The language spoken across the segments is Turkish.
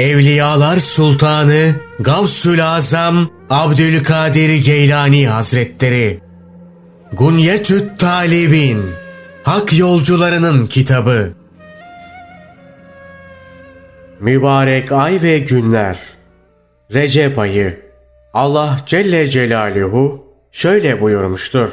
Evliyalar Sultanı Gavsül Azam Abdülkadir Geylani Hazretleri. Gunyetüt Talibin Hak Yolcularının Kitabı. Mübarek ay ve günler. Recep ayı. Allah Celle Celaluhu şöyle buyurmuştur.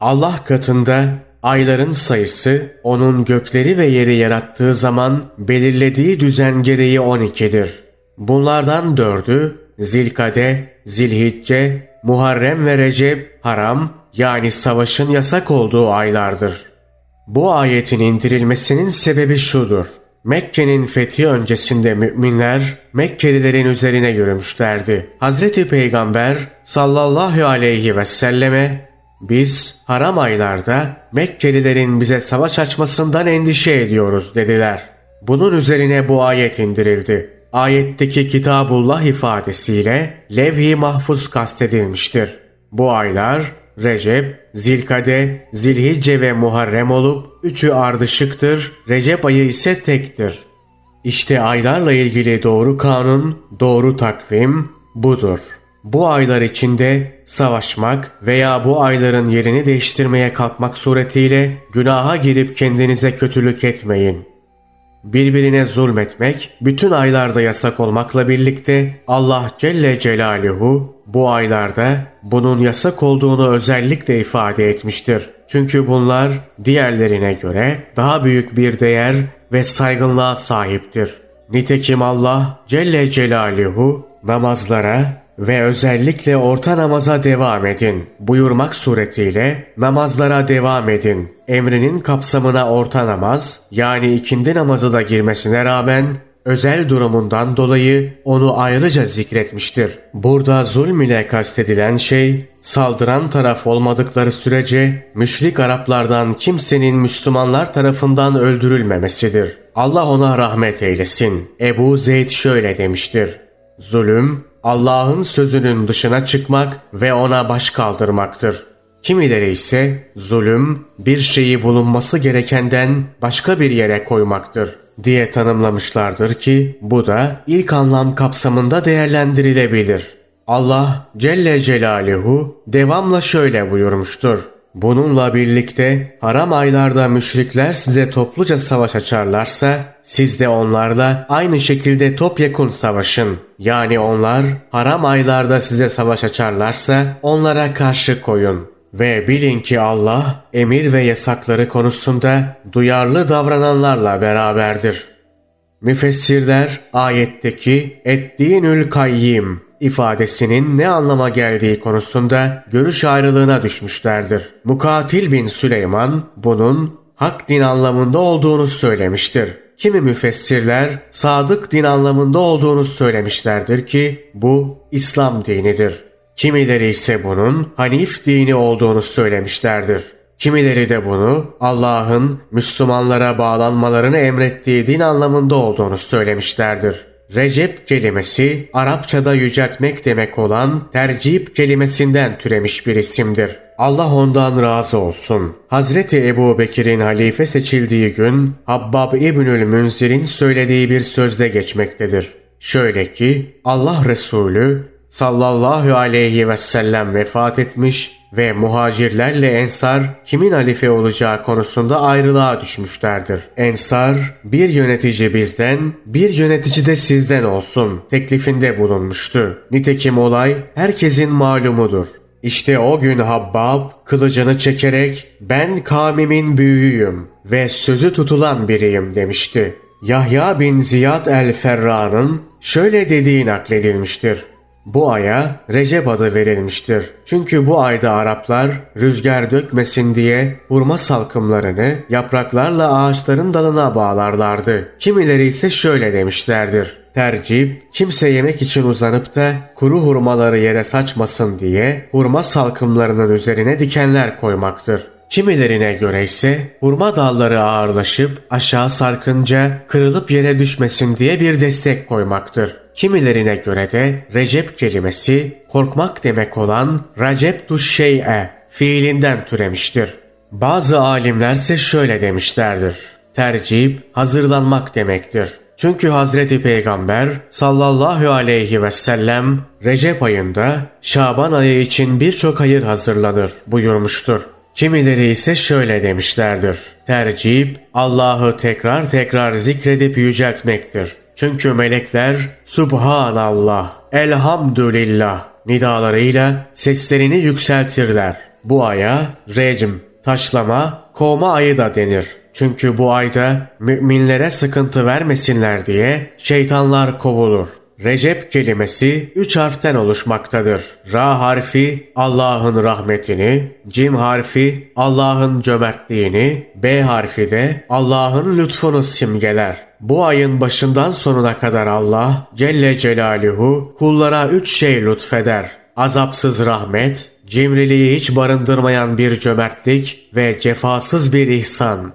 Allah katında ayların sayısı onun gökleri ve yeri yarattığı zaman belirlediği düzen gereği 12'dir. Bunlardan dördü Zilkade, Zilhicce, Muharrem ve Recep haram yani savaşın yasak olduğu aylardır. Bu ayetin indirilmesinin sebebi şudur. Mekke'nin fethi öncesinde müminler Mekkelilerin üzerine yürümüşlerdi. Hazreti Peygamber sallallahu aleyhi ve selleme biz haram aylarda Mekkelilerin bize savaş açmasından endişe ediyoruz dediler. Bunun üzerine bu ayet indirildi. Ayetteki Kitabullah ifadesiyle levh-i mahfuz kastedilmiştir. Bu aylar Recep, Zilkade, Zilhicce ve Muharrem olup üçü ardışıktır, Recep ayı ise tektir. İşte aylarla ilgili doğru kanun, doğru takvim budur. Bu aylar içinde savaşmak veya bu ayların yerini değiştirmeye kalkmak suretiyle günaha girip kendinize kötülük etmeyin. Birbirine zulmetmek bütün aylarda yasak olmakla birlikte Allah Celle Celaluhu bu aylarda bunun yasak olduğunu özellikle ifade etmiştir. Çünkü bunlar diğerlerine göre daha büyük bir değer ve saygınlığa sahiptir. Nitekim Allah Celle Celaluhu namazlara ve özellikle orta namaza devam edin buyurmak suretiyle namazlara devam edin. Emrinin kapsamına orta namaz yani ikindi namazı da girmesine rağmen özel durumundan dolayı onu ayrıca zikretmiştir. Burada zulm ile kastedilen şey saldıran taraf olmadıkları sürece müşrik Araplardan kimsenin Müslümanlar tarafından öldürülmemesidir. Allah ona rahmet eylesin. Ebu Zeyd şöyle demiştir. Zulüm Allah'ın sözünün dışına çıkmak ve ona baş kaldırmaktır. Kimileri ise zulüm bir şeyi bulunması gerekenden başka bir yere koymaktır diye tanımlamışlardır ki bu da ilk anlam kapsamında değerlendirilebilir. Allah Celle Celaluhu devamla şöyle buyurmuştur. Bununla birlikte haram aylarda müşrikler size topluca savaş açarlarsa siz de onlarla aynı şekilde topyekun savaşın. Yani onlar haram aylarda size savaş açarlarsa onlara karşı koyun. Ve bilin ki Allah emir ve yasakları konusunda duyarlı davrananlarla beraberdir. Müfessirler ayetteki ettiğinül kayyim ifadesinin ne anlama geldiği konusunda görüş ayrılığına düşmüşlerdir. Mukatil bin Süleyman bunun hak din anlamında olduğunu söylemiştir. Kimi müfessirler sadık din anlamında olduğunu söylemişlerdir ki bu İslam dinidir. Kimileri ise bunun Hanif dini olduğunu söylemişlerdir. Kimileri de bunu Allah'ın Müslümanlara bağlanmalarını emrettiği din anlamında olduğunu söylemişlerdir. Recep kelimesi Arapçada yüceltmek demek olan tercip kelimesinden türemiş bir isimdir. Allah ondan razı olsun. Hazreti Ebu Bekir'in halife seçildiği gün Habbab İbnül Münzir'in söylediği bir sözde geçmektedir. Şöyle ki Allah Resulü sallallahu aleyhi ve sellem vefat etmiş ve muhacirlerle ensar kimin halife olacağı konusunda ayrılığa düşmüşlerdir. Ensar bir yönetici bizden bir yönetici de sizden olsun teklifinde bulunmuştu. Nitekim olay herkesin malumudur. İşte o gün Habbab kılıcını çekerek ben kavmimin büyüğüyüm ve sözü tutulan biriyim demişti. Yahya bin Ziyad el-Ferra'nın şöyle dediği nakledilmiştir. Bu aya Recep adı verilmiştir. Çünkü bu ayda Araplar rüzgar dökmesin diye hurma salkımlarını yapraklarla ağaçların dalına bağlarlardı. Kimileri ise şöyle demişlerdir. Tercip, kimse yemek için uzanıp da kuru hurmaları yere saçmasın diye hurma salkımlarının üzerine dikenler koymaktır. Kimilerine göre ise hurma dalları ağırlaşıp aşağı sarkınca kırılıp yere düşmesin diye bir destek koymaktır. Kimilerine göre de Recep kelimesi korkmak demek olan Recep şey'e fiilinden türemiştir. Bazı alimlerse şöyle demişlerdir. Tercih hazırlanmak demektir. Çünkü Hazreti Peygamber sallallahu aleyhi ve sellem Recep ayında Şaban ayı için birçok hayır hazırlanır buyurmuştur. Kimileri ise şöyle demişlerdir. Tercih Allah'ı tekrar tekrar zikredip yüceltmektir. Çünkü melekler Subhanallah, Elhamdülillah nidalarıyla seslerini yükseltirler. Bu aya recm, taşlama, kovma ayı da denir. Çünkü bu ayda müminlere sıkıntı vermesinler diye şeytanlar kovulur. Recep kelimesi üç harften oluşmaktadır. Ra harfi Allah'ın rahmetini, Cim harfi Allah'ın cömertliğini, B harfi de Allah'ın lütfunu simgeler. Bu ayın başından sonuna kadar Allah Celle Celaluhu kullara üç şey lütfeder. Azapsız rahmet, cimriliği hiç barındırmayan bir cömertlik ve cefasız bir ihsan.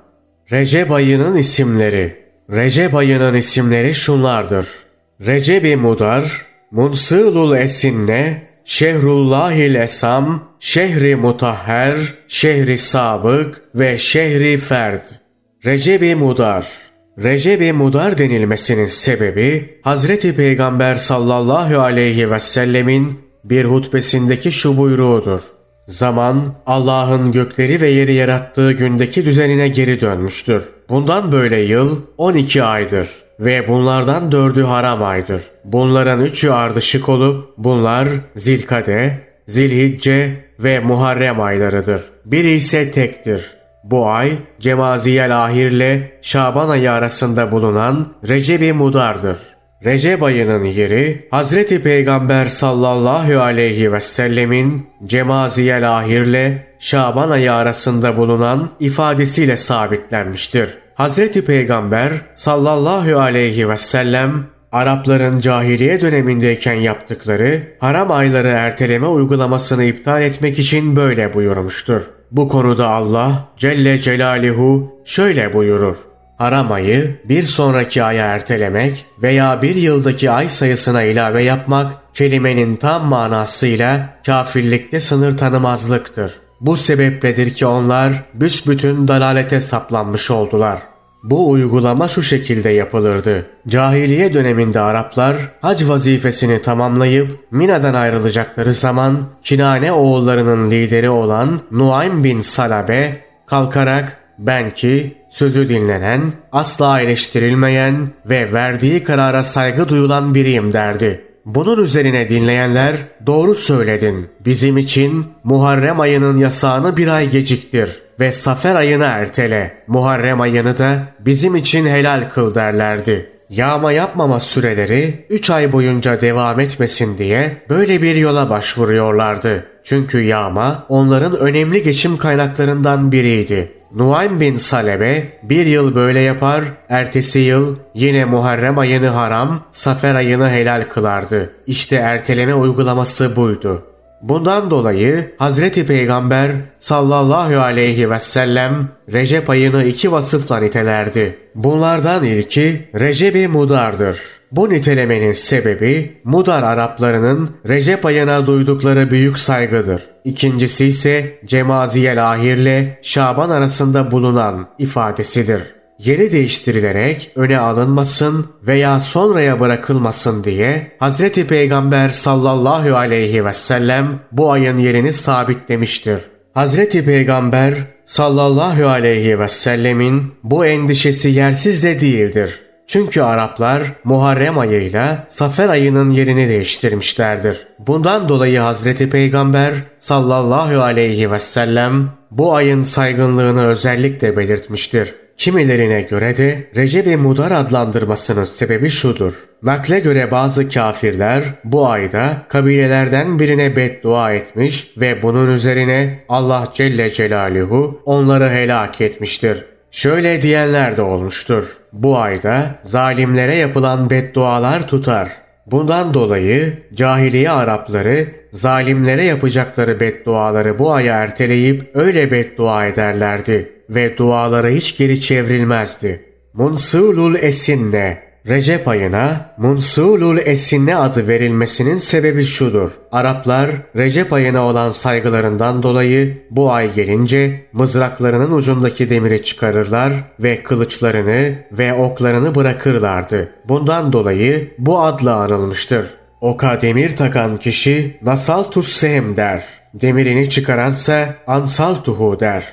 Recep ayının isimleri Recep ayının isimleri şunlardır. Recep-i Mudar, Munsılul Esinne, Şehrullahil Esam, Şehri Mutahher, Şehri Sabık ve Şehri Ferd. Recep-i Mudar Recep-i Mudar denilmesinin sebebi Hazreti Peygamber sallallahu aleyhi ve sellemin bir hutbesindeki şu buyruğudur. Zaman Allah'ın gökleri ve yeri yarattığı gündeki düzenine geri dönmüştür. Bundan böyle yıl 12 aydır ve bunlardan dördü haram aydır. Bunların üçü ardışık olup bunlar Zilkade, Zilhicce ve Muharrem aylarıdır. Biri ise tektir. Bu ay Cemaziyel Ahir ile Şaban ayı arasında bulunan Recep-i Mudar'dır. Recep ayının yeri Hazreti Peygamber sallallahu aleyhi ve sellemin Cemaziyel Ahir ile Şaban ayı arasında bulunan ifadesiyle sabitlenmiştir. Hazreti Peygamber sallallahu aleyhi ve sellem Arapların cahiliye dönemindeyken yaptıkları haram ayları erteleme uygulamasını iptal etmek için böyle buyurmuştur. Bu konuda Allah Celle Celaluhu şöyle buyurur. Haram ayı bir sonraki aya ertelemek veya bir yıldaki ay sayısına ilave yapmak kelimenin tam manasıyla kafirlikte sınır tanımazlıktır. Bu sebepledir ki onlar büsbütün dalalete saplanmış oldular. Bu uygulama şu şekilde yapılırdı. Cahiliye döneminde Araplar hac vazifesini tamamlayıp Mina'dan ayrılacakları zaman Kinane oğullarının lideri olan Nuaym bin Salabe kalkarak ben ki sözü dinlenen, asla eleştirilmeyen ve verdiği karara saygı duyulan biriyim derdi. Bunun üzerine dinleyenler doğru söyledin. Bizim için Muharrem ayının yasağını bir ay geciktir ve Safer ayını ertele. Muharrem ayını da bizim için helal kıl derlerdi. Yağma yapmama süreleri 3 ay boyunca devam etmesin diye böyle bir yola başvuruyorlardı. Çünkü yağma onların önemli geçim kaynaklarından biriydi. Nuaym bin Salebe bir yıl böyle yapar, ertesi yıl yine Muharrem ayını haram, Safer ayını helal kılardı. İşte erteleme uygulaması buydu. Bundan dolayı Hazreti Peygamber sallallahu aleyhi ve sellem Recep ayını iki vasıfla nitelerdi. Bunlardan ilki Recep-i Mudar'dır. Bu nitelemenin sebebi Mudar Araplarının Recep ayına duydukları büyük saygıdır. İkincisi ise Cemaziyel Ahir'le Şaban arasında bulunan ifadesidir. Yeri değiştirilerek öne alınmasın veya sonraya bırakılmasın diye Hazreti Peygamber sallallahu aleyhi ve sellem bu ayın yerini sabitlemiştir. Hazreti Peygamber sallallahu aleyhi ve sellemin bu endişesi yersiz de değildir. Çünkü Araplar Muharrem ayıyla Safer ayının yerini değiştirmişlerdir. Bundan dolayı Hazreti Peygamber sallallahu aleyhi ve sellem bu ayın saygınlığını özellikle belirtmiştir. Kimilerine göre de Recep-i Mudar adlandırmasının sebebi şudur. Nakle göre bazı kafirler bu ayda kabilelerden birine beddua etmiş ve bunun üzerine Allah Celle Celaluhu onları helak etmiştir. Şöyle diyenler de olmuştur. Bu ayda zalimlere yapılan beddualar tutar. Bundan dolayı cahiliye Arapları zalimlere yapacakları bedduaları bu aya erteleyip öyle beddua ederlerdi ve duaları hiç geri çevrilmezdi. Munsulul esinne Recep ayına Munsulul Esinne adı verilmesinin sebebi şudur. Araplar Recep ayına olan saygılarından dolayı bu ay gelince mızraklarının ucundaki demiri çıkarırlar ve kılıçlarını ve oklarını bırakırlardı. Bundan dolayı bu adla anılmıştır. Oka demir takan kişi Nasaltus Sehem der. Demirini çıkaransa Ansaltuhu der.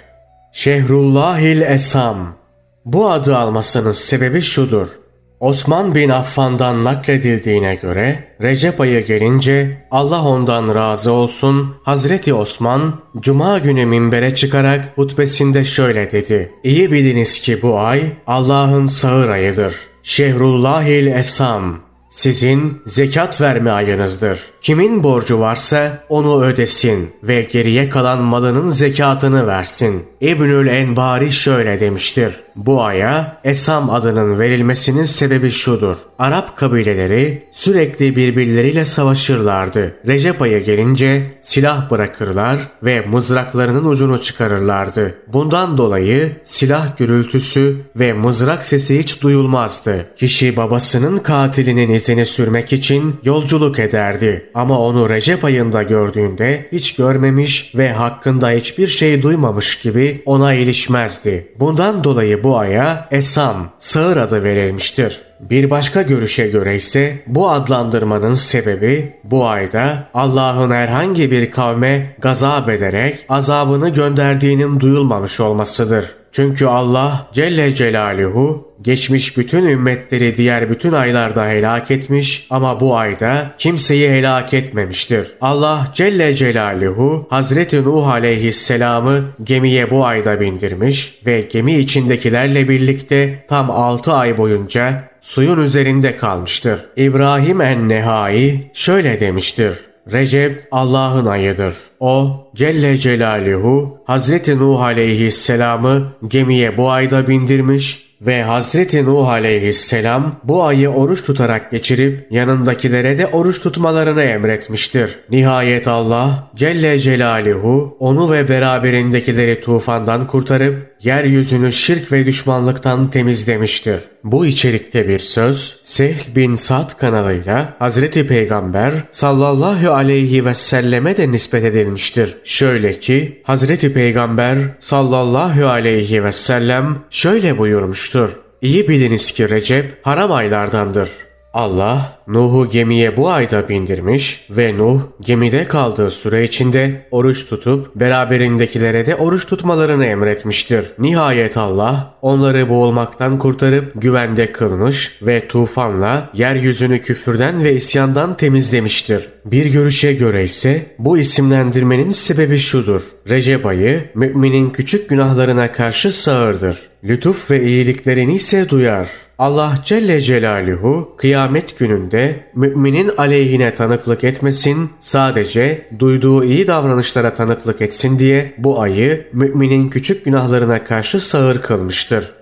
Şehrullahil Esam Bu adı almasının sebebi şudur. Osman bin Affan'dan nakledildiğine göre Recep ayı gelince Allah ondan razı olsun Hazreti Osman Cuma günü minbere çıkarak hutbesinde şöyle dedi. İyi biliniz ki bu ay Allah'ın sağır ayıdır. Şehrullahil Esam sizin zekat verme ayınızdır. Kimin borcu varsa onu ödesin ve geriye kalan malının zekatını versin. İbnül Enbari şöyle demiştir. Bu aya Esam adının verilmesinin sebebi şudur. Arap kabileleri sürekli birbirleriyle savaşırlardı. Recep ayı gelince silah bırakırlar ve mızraklarının ucunu çıkarırlardı. Bundan dolayı silah gürültüsü ve mızrak sesi hiç duyulmazdı. Kişi babasının katilinin izini sürmek için yolculuk ederdi. Ama onu Recep ayında gördüğünde hiç görmemiş ve hakkında hiçbir şey duymamış gibi ona ilişmezdi. Bundan dolayı bu aya Esam, sağır adı verilmiştir. Bir başka görüşe göre ise bu adlandırmanın sebebi bu ayda Allah'ın herhangi bir kavme gazap ederek azabını gönderdiğinin duyulmamış olmasıdır. Çünkü Allah Celle Celaluhu geçmiş bütün ümmetleri diğer bütün aylarda helak etmiş ama bu ayda kimseyi helak etmemiştir. Allah Celle Celaluhu Hazreti Nuh aleyhisselamı gemiye bu ayda bindirmiş ve gemi içindekilerle birlikte tam 6 ay boyunca suyun üzerinde kalmıştır. İbrahim en-Nehai şöyle demiştir. Recep Allah'ın ayıdır. O Celle Celaluhu Hazreti Nuh aleyhisselamı gemiye bu ayda bindirmiş ve Hazreti Nuh aleyhisselam bu ayı oruç tutarak geçirip yanındakilere de oruç tutmalarını emretmiştir. Nihayet Allah Celle Celaluhu onu ve beraberindekileri tufandan kurtarıp yeryüzünü şirk ve düşmanlıktan temizlemiştir. Bu içerikte bir söz Sehl bin Sad kanalıyla Hazreti Peygamber sallallahu aleyhi ve selleme de nispet edilmiştir. Şöyle ki Hazreti Peygamber sallallahu aleyhi ve sellem şöyle buyurmuştur. İyi biliniz ki Recep haram aylardandır. Allah Nuh'u gemiye bu ayda bindirmiş ve Nuh gemide kaldığı süre içinde oruç tutup beraberindekilere de oruç tutmalarını emretmiştir. Nihayet Allah onları boğulmaktan kurtarıp güvende kılmış ve tufanla yeryüzünü küfürden ve isyandan temizlemiştir. Bir görüşe göre ise bu isimlendirmenin sebebi şudur. Recep ayı müminin küçük günahlarına karşı sağırdır. Lütuf ve iyiliklerini ise duyar. Allah Celle Celaluhu kıyamet gününde müminin aleyhine tanıklık etmesin, sadece duyduğu iyi davranışlara tanıklık etsin diye bu ayı müminin küçük günahlarına karşı sağır kılmıştır.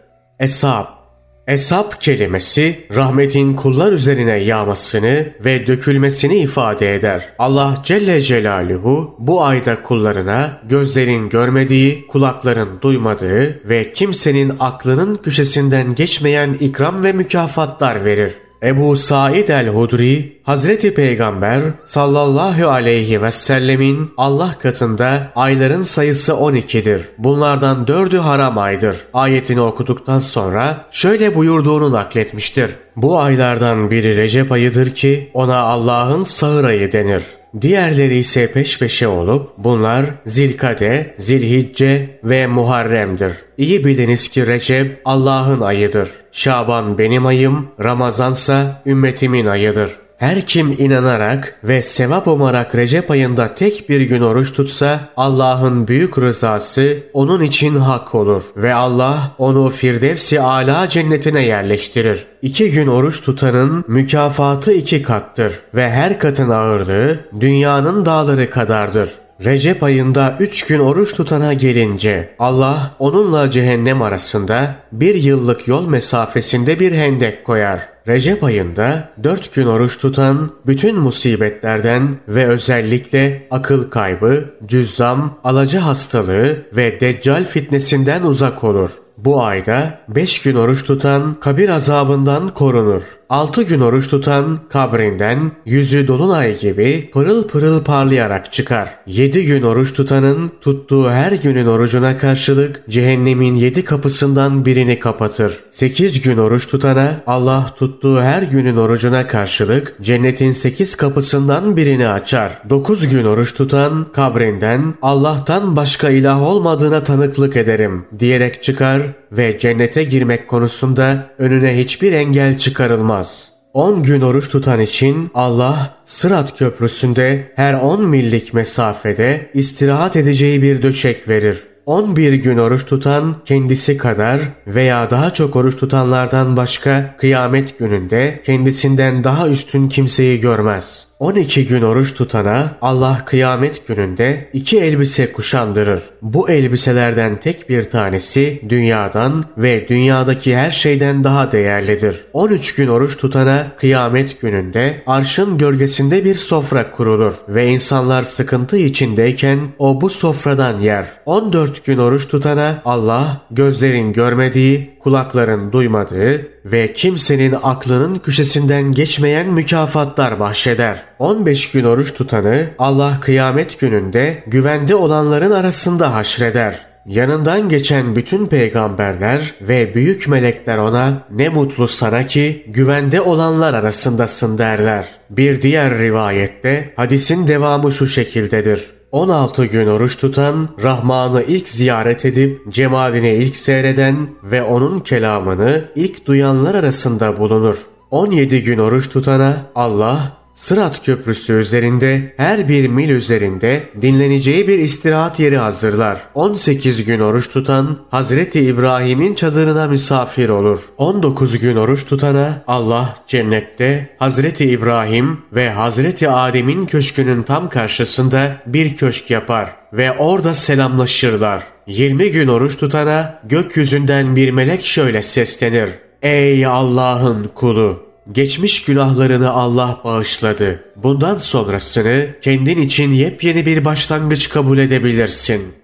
Eshab Esap kelimesi rahmetin kullar üzerine yağmasını ve dökülmesini ifade eder. Allah Celle Celaluhu bu ayda kullarına gözlerin görmediği, kulakların duymadığı ve kimsenin aklının köşesinden geçmeyen ikram ve mükafatlar verir. Ebu Said el-Hudri, Hazreti Peygamber sallallahu aleyhi ve sellemin Allah katında ayların sayısı 12'dir. Bunlardan dördü haram aydır. Ayetini okuduktan sonra şöyle buyurduğunu nakletmiştir. Bu aylardan biri Recep ayıdır ki ona Allah'ın sağır ayı denir. Diğerleri ise peş peşe olup bunlar Zilkade, Zilhicce ve Muharrem'dir. İyi biliniz ki Recep Allah'ın ayıdır. Şaban benim ayım, Ramazansa ümmetimin ayıdır. Her kim inanarak ve sevap umarak Recep ayında tek bir gün oruç tutsa Allah'ın büyük rızası onun için hak olur ve Allah onu Firdevsi Ala cennetine yerleştirir. İki gün oruç tutanın mükafatı iki kattır ve her katın ağırlığı dünyanın dağları kadardır. Recep ayında üç gün oruç tutana gelince Allah onunla cehennem arasında bir yıllık yol mesafesinde bir hendek koyar. Recep ayında dört gün oruç tutan bütün musibetlerden ve özellikle akıl kaybı, cüzzam, alaca hastalığı ve deccal fitnesinden uzak olur. Bu ayda beş gün oruç tutan kabir azabından korunur. Altı gün oruç tutan kabrinden yüzü dolunay gibi pırıl pırıl parlayarak çıkar. Yedi gün oruç tutanın tuttuğu her günün orucuna karşılık cehennemin yedi kapısından birini kapatır. Sekiz gün oruç tutana Allah tuttuğu her günün orucuna karşılık cennetin sekiz kapısından birini açar. Dokuz gün oruç tutan kabrinden Allah'tan başka ilah olmadığına tanıklık ederim diyerek çıkar ve cennete girmek konusunda önüne hiçbir engel çıkarılmaz. 10 gün oruç tutan için Allah Sırat Köprüsü'nde her 10 millik mesafede istirahat edeceği bir döşek verir. 11 gün oruç tutan kendisi kadar veya daha çok oruç tutanlardan başka kıyamet gününde kendisinden daha üstün kimseyi görmez. 12 gün oruç tutana Allah kıyamet gününde iki elbise kuşandırır. Bu elbiselerden tek bir tanesi dünyadan ve dünyadaki her şeyden daha değerlidir. 13 gün oruç tutana kıyamet gününde arşın gölgesinde bir sofra kurulur ve insanlar sıkıntı içindeyken o bu sofradan yer. 14 gün oruç tutana Allah gözlerin görmediği, kulakların duymadığı ve kimsenin aklının köşesinden geçmeyen mükafatlar bahşeder. 15 gün oruç tutanı Allah kıyamet gününde güvende olanların arasında haşreder. Yanından geçen bütün peygamberler ve büyük melekler ona ne mutlu sana ki güvende olanlar arasındasın derler. Bir diğer rivayette hadisin devamı şu şekildedir. 16 gün oruç tutan, Rahman'ı ilk ziyaret edip cemalini ilk seyreden ve onun kelamını ilk duyanlar arasında bulunur. 17 gün oruç tutana Allah Sırat Köprüsü üzerinde her bir mil üzerinde dinleneceği bir istirahat yeri hazırlar. 18 gün oruç tutan Hazreti İbrahim'in çadırına misafir olur. 19 gün oruç tutana Allah cennette Hazreti İbrahim ve Hazreti Adem'in köşkünün tam karşısında bir köşk yapar ve orada selamlaşırlar. 20 gün oruç tutana gökyüzünden bir melek şöyle seslenir. Ey Allah'ın kulu! Geçmiş günahlarını Allah bağışladı. Bundan sonrasını kendin için yepyeni bir başlangıç kabul edebilirsin.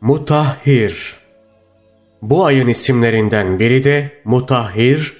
Mutahhir Bu ayın isimlerinden biri de Mutahhir,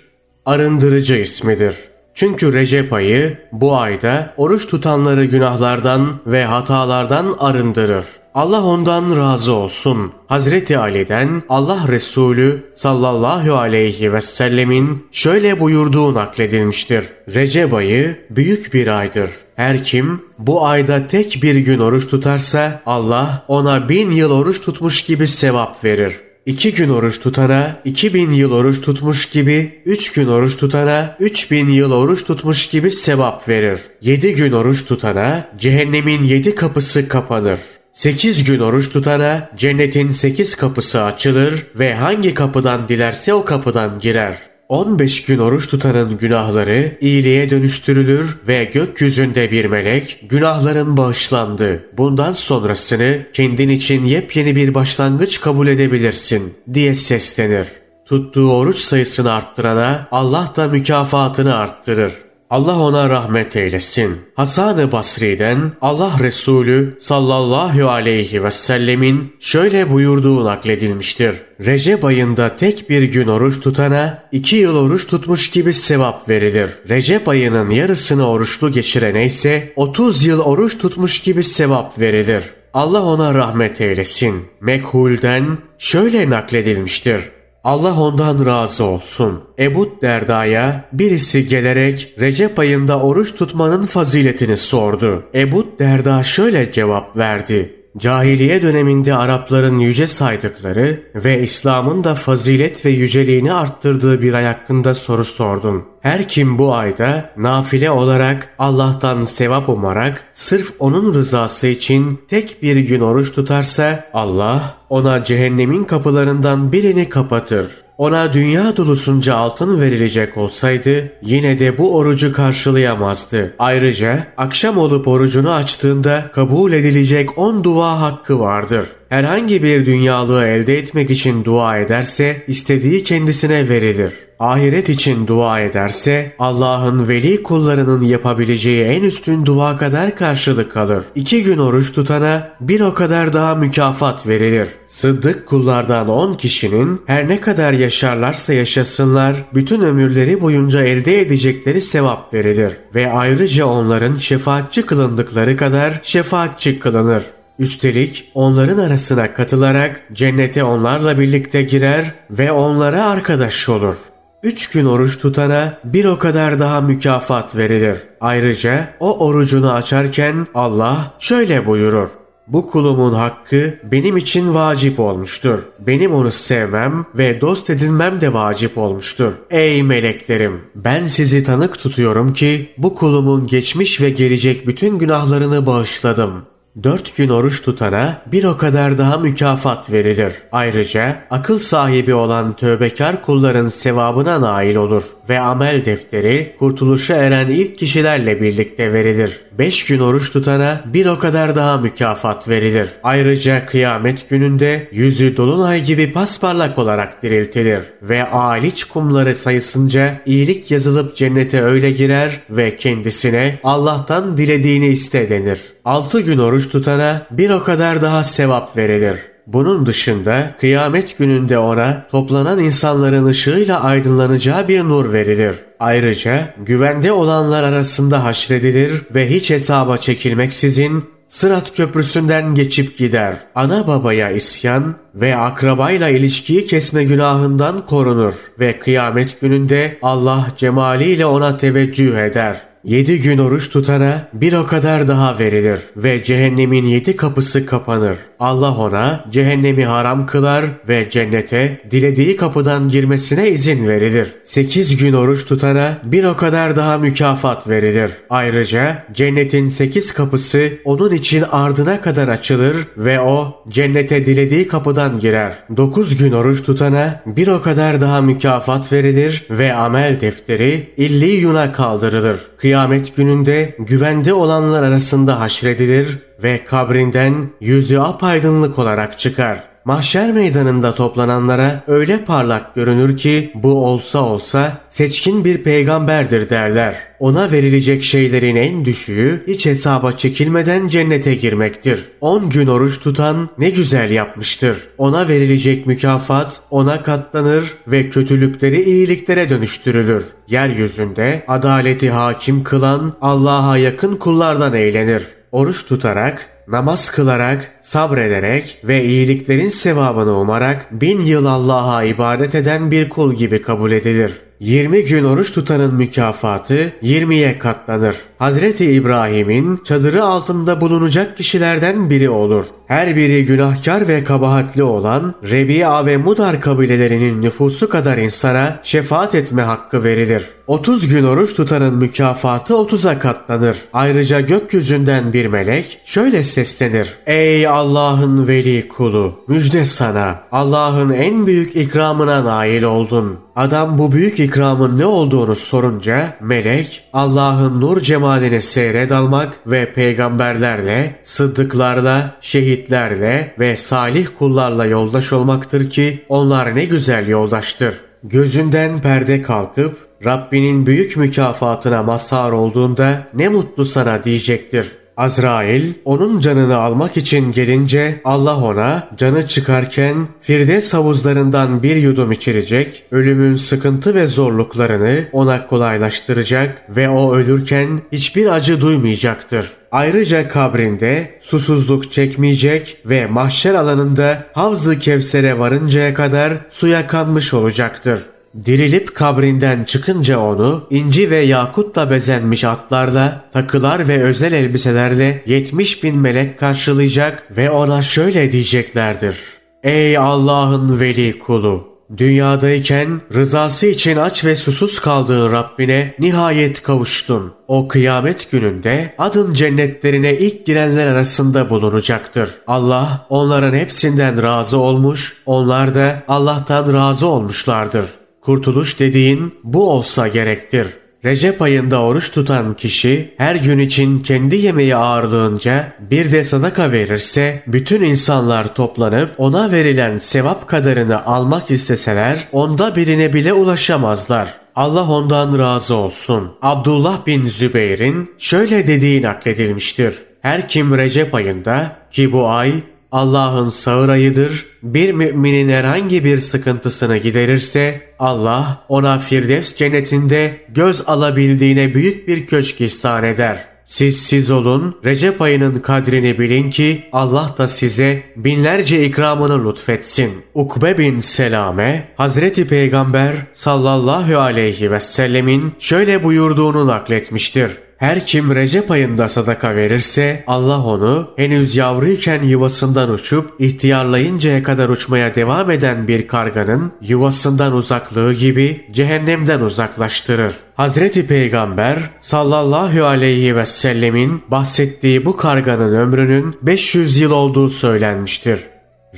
arındırıcı ismidir. Çünkü Recep ayı bu ayda oruç tutanları günahlardan ve hatalardan arındırır. Allah ondan razı olsun. Hazreti Ali'den Allah Resulü sallallahu aleyhi ve sellemin şöyle buyurduğu nakledilmiştir. Recep ayı büyük bir aydır. Her kim bu ayda tek bir gün oruç tutarsa Allah ona bin yıl oruç tutmuş gibi sevap verir. İki gün oruç tutana iki bin yıl oruç tutmuş gibi, üç gün oruç tutana üç bin yıl oruç tutmuş gibi sevap verir. Yedi gün oruç tutana cehennemin yedi kapısı kapanır. 8 gün oruç tutana cennetin 8 kapısı açılır ve hangi kapıdan dilerse o kapıdan girer. 15 gün oruç tutanın günahları iyiliğe dönüştürülür ve gökyüzünde bir melek günahların bağışlandı. Bundan sonrasını kendin için yepyeni bir başlangıç kabul edebilirsin diye seslenir. Tuttuğu oruç sayısını arttırana Allah da mükafatını arttırır. Allah ona rahmet eylesin. Hasan-ı Basri'den Allah Resulü sallallahu aleyhi ve sellemin şöyle buyurduğu nakledilmiştir. Recep ayında tek bir gün oruç tutana iki yıl oruç tutmuş gibi sevap verilir. Recep ayının yarısını oruçlu geçirene ise 30 yıl oruç tutmuş gibi sevap verilir. Allah ona rahmet eylesin. Mekhul'den şöyle nakledilmiştir. Allah ondan razı olsun. Ebu Derda'ya birisi gelerek Recep ayında oruç tutmanın faziletini sordu. Ebu Derda şöyle cevap verdi. Cahiliye döneminde Arapların yüce saydıkları ve İslam'ın da fazilet ve yüceliğini arttırdığı bir ay hakkında soru sordun. Her kim bu ayda nafile olarak Allah'tan sevap umarak sırf onun rızası için tek bir gün oruç tutarsa Allah ona cehennemin kapılarından birini kapatır. Ona dünya dolusunca altın verilecek olsaydı yine de bu orucu karşılayamazdı. Ayrıca akşam olup orucunu açtığında kabul edilecek on dua hakkı vardır. Herhangi bir dünyalığı elde etmek için dua ederse istediği kendisine verilir. Ahiret için dua ederse Allah'ın veli kullarının yapabileceği en üstün dua kadar karşılık alır. İki gün oruç tutana bir o kadar daha mükafat verilir. Sıddık kullardan on kişinin her ne kadar yaşarlarsa yaşasınlar bütün ömürleri boyunca elde edecekleri sevap verilir ve ayrıca onların şefaatçi kılındıkları kadar şefaatçi kılınır. Üstelik onların arasına katılarak cennete onlarla birlikte girer ve onlara arkadaş olur. Üç gün oruç tutana bir o kadar daha mükafat verilir. Ayrıca o orucunu açarken Allah şöyle buyurur. Bu kulumun hakkı benim için vacip olmuştur. Benim onu sevmem ve dost edinmem de vacip olmuştur. Ey meleklerim! Ben sizi tanık tutuyorum ki bu kulumun geçmiş ve gelecek bütün günahlarını bağışladım. Dört gün oruç tutana bir o kadar daha mükafat verilir. Ayrıca akıl sahibi olan tövbekar kulların sevabına nail olur ve amel defteri kurtuluşa eren ilk kişilerle birlikte verilir. Beş gün oruç tutana bir o kadar daha mükafat verilir. Ayrıca kıyamet gününde yüzü dolunay gibi pasparlak olarak diriltilir ve aliç kumları sayısınca iyilik yazılıp cennete öyle girer ve kendisine Allah'tan dilediğini iste denir. Altı gün oruç tutana bir o kadar daha sevap verilir. Bunun dışında kıyamet gününde ona toplanan insanların ışığıyla aydınlanacağı bir nur verilir. Ayrıca güvende olanlar arasında haşredilir ve hiç hesaba çekilmeksizin Sırat köprüsünden geçip gider. Ana babaya isyan ve akrabayla ilişkiyi kesme günahından korunur ve kıyamet gününde Allah cemaliyle ona teveccüh eder. Yedi gün oruç tutana bir o kadar daha verilir ve cehennemin yedi kapısı kapanır. Allah ona cehennemi haram kılar ve cennete dilediği kapıdan girmesine izin verilir. Sekiz gün oruç tutana bir o kadar daha mükafat verilir. Ayrıca cennetin sekiz kapısı onun için ardına kadar açılır ve o cennete dilediği kapıdan girer. Dokuz gün oruç tutana bir o kadar daha mükafat verilir ve amel defteri illi yuna kaldırılır. Kıyamet gününde güvende olanlar arasında haşredilir ve kabrinden yüzü apaydınlık olarak çıkar. Mahşer meydanında toplananlara öyle parlak görünür ki bu olsa olsa seçkin bir peygamberdir derler. Ona verilecek şeylerin en düşüğü hiç hesaba çekilmeden cennete girmektir. 10 gün oruç tutan ne güzel yapmıştır. Ona verilecek mükafat ona katlanır ve kötülükleri iyiliklere dönüştürülür. Yeryüzünde adaleti hakim kılan Allah'a yakın kullardan eğlenir oruç tutarak, namaz kılarak, sabrederek ve iyiliklerin sevabını umarak bin yıl Allah'a ibadet eden bir kul gibi kabul edilir. 20 gün oruç tutanın mükafatı 20'ye katlanır. Hazreti İbrahim'in çadırı altında bulunacak kişilerden biri olur. Her biri günahkar ve kabahatli olan Rebi'a ve Mudar kabilelerinin nüfusu kadar insana şefaat etme hakkı verilir. 30 gün oruç tutanın mükafatı 30'a katlanır. Ayrıca gökyüzünden bir melek şöyle seslenir. Ey Allah'ın veli kulu! Müjde sana! Allah'ın en büyük ikramına nail oldun. Adam bu büyük ikramın ne olduğunu sorunca melek Allah'ın nur cemaline seyre dalmak ve peygamberlerle, sıddıklarla, şehitlerle ve salih kullarla yoldaş olmaktır ki onlar ne güzel yoldaştır. Gözünden perde kalkıp Rabbinin büyük mükafatına mazhar olduğunda ne mutlu sana diyecektir. Azrail onun canını almak için gelince Allah ona canı çıkarken Firdevs havuzlarından bir yudum içirecek, ölümün sıkıntı ve zorluklarını ona kolaylaştıracak ve o ölürken hiçbir acı duymayacaktır. Ayrıca kabrinde susuzluk çekmeyecek ve mahşer alanında Havz-ı Kevser'e varıncaya kadar suya kanmış olacaktır. Dirilip kabrinden çıkınca onu inci ve yakutla bezenmiş atlarla, takılar ve özel elbiselerle 70 bin melek karşılayacak ve ona şöyle diyeceklerdir. Ey Allah'ın veli kulu! Dünyadayken rızası için aç ve susuz kaldığın Rabbine nihayet kavuştun. O kıyamet gününde adın cennetlerine ilk girenler arasında bulunacaktır. Allah onların hepsinden razı olmuş, onlar da Allah'tan razı olmuşlardır. Kurtuluş dediğin bu olsa gerektir. Recep ayında oruç tutan kişi her gün için kendi yemeği ağırlığınca bir de sadaka verirse bütün insanlar toplanıp ona verilen sevap kadarını almak isteseler onda birine bile ulaşamazlar. Allah ondan razı olsun. Abdullah bin Zübeyir'in şöyle dediği nakledilmiştir. Her kim Recep ayında ki bu ay Allah'ın sağır ayıdır. Bir müminin herhangi bir sıkıntısını giderirse Allah ona Firdevs cennetinde göz alabildiğine büyük bir köşk ihsan eder. Siz siz olun, Recep ayının kadrini bilin ki Allah da size binlerce ikramını lütfetsin. Ukbe bin Selame, Hazreti Peygamber sallallahu aleyhi ve sellemin şöyle buyurduğunu nakletmiştir. Her kim Recep ayında sadaka verirse Allah onu henüz yavruyken yuvasından uçup ihtiyarlayıncaya kadar uçmaya devam eden bir karganın yuvasından uzaklığı gibi cehennemden uzaklaştırır. Hazreti Peygamber sallallahu aleyhi ve sellemin bahsettiği bu karganın ömrünün 500 yıl olduğu söylenmiştir.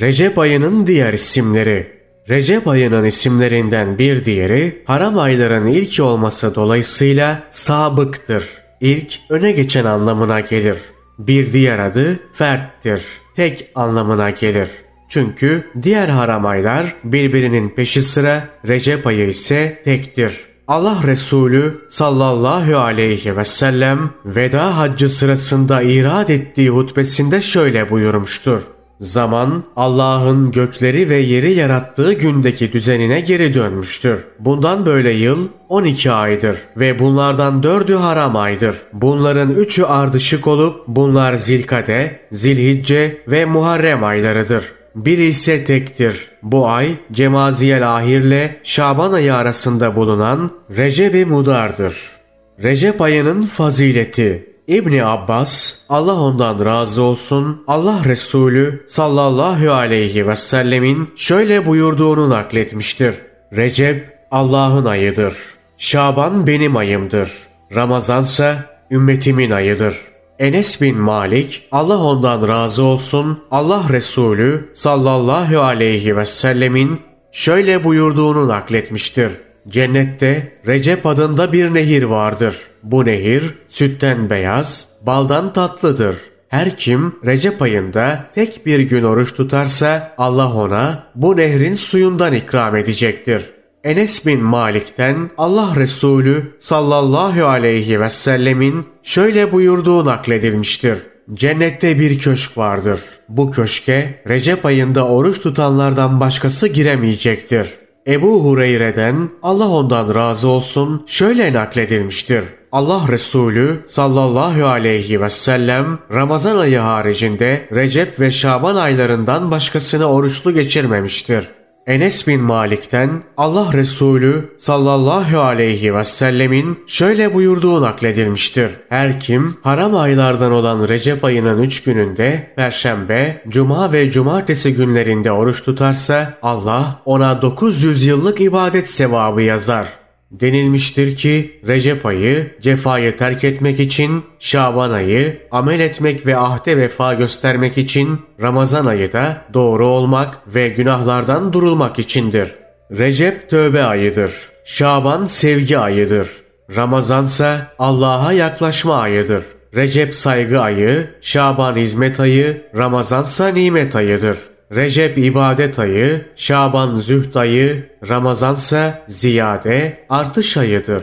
Recep ayının diğer isimleri Recep ayının isimlerinden bir diğeri haram ayların ilki olması dolayısıyla sabıktır. İlk öne geçen anlamına gelir. Bir diğer adı ferttir. Tek anlamına gelir. Çünkü diğer haram aylar birbirinin peşi sıra Recep ayı ise tektir. Allah Resulü sallallahu aleyhi ve sellem veda haccı sırasında irad ettiği hutbesinde şöyle buyurmuştur. Zaman Allah'ın gökleri ve yeri yarattığı gündeki düzenine geri dönmüştür. Bundan böyle yıl 12 aydır ve bunlardan dördü haram aydır. Bunların üçü ardışık olup bunlar Zilkade, Zilhicce ve Muharrem aylarıdır. Biri ise tektir. Bu ay Cemaziyel Ahirle Şaban ayı arasında bulunan Recep-i Mudar'dır. Recep ayının fazileti İbni Abbas, Allah ondan razı olsun, Allah Resulü sallallahu aleyhi ve sellemin şöyle buyurduğunu nakletmiştir. Recep Allah'ın ayıdır. Şaban benim ayımdır. Ramazansa ümmetimin ayıdır. Enes bin Malik, Allah ondan razı olsun, Allah Resulü sallallahu aleyhi ve sellemin şöyle buyurduğunu nakletmiştir. Cennette Recep adında bir nehir vardır. Bu nehir sütten beyaz, baldan tatlıdır. Her kim Recep ayında tek bir gün oruç tutarsa Allah ona bu nehrin suyundan ikram edecektir. Enes bin Malik'ten Allah Resulü sallallahu aleyhi ve sellemin şöyle buyurduğu nakledilmiştir. Cennette bir köşk vardır. Bu köşke Recep ayında oruç tutanlardan başkası giremeyecektir. Ebu Hureyre'den Allah ondan razı olsun şöyle nakledilmiştir. Allah Resulü sallallahu aleyhi ve sellem Ramazan ayı haricinde Recep ve Şaban aylarından başkasını oruçlu geçirmemiştir. Enes bin Malik'ten Allah Resulü sallallahu aleyhi ve sellemin şöyle buyurduğu nakledilmiştir. Her kim haram aylardan olan Recep ayının üç gününde Perşembe, Cuma ve Cumartesi günlerinde oruç tutarsa Allah ona 900 yıllık ibadet sevabı yazar. Denilmiştir ki Recep ayı cefayı terk etmek için, Şaban ayı amel etmek ve ahde vefa göstermek için, Ramazan ayı da doğru olmak ve günahlardan durulmak içindir. Recep tövbe ayıdır. Şaban sevgi ayıdır. Ramazansa Allah'a yaklaşma ayıdır. Recep saygı ayı, Şaban hizmet ayı, Ramazansa nimet ayıdır.'' Recep ibadet ayı, Şaban zühd ayı, Ramazansa ziyade artış ayıdır.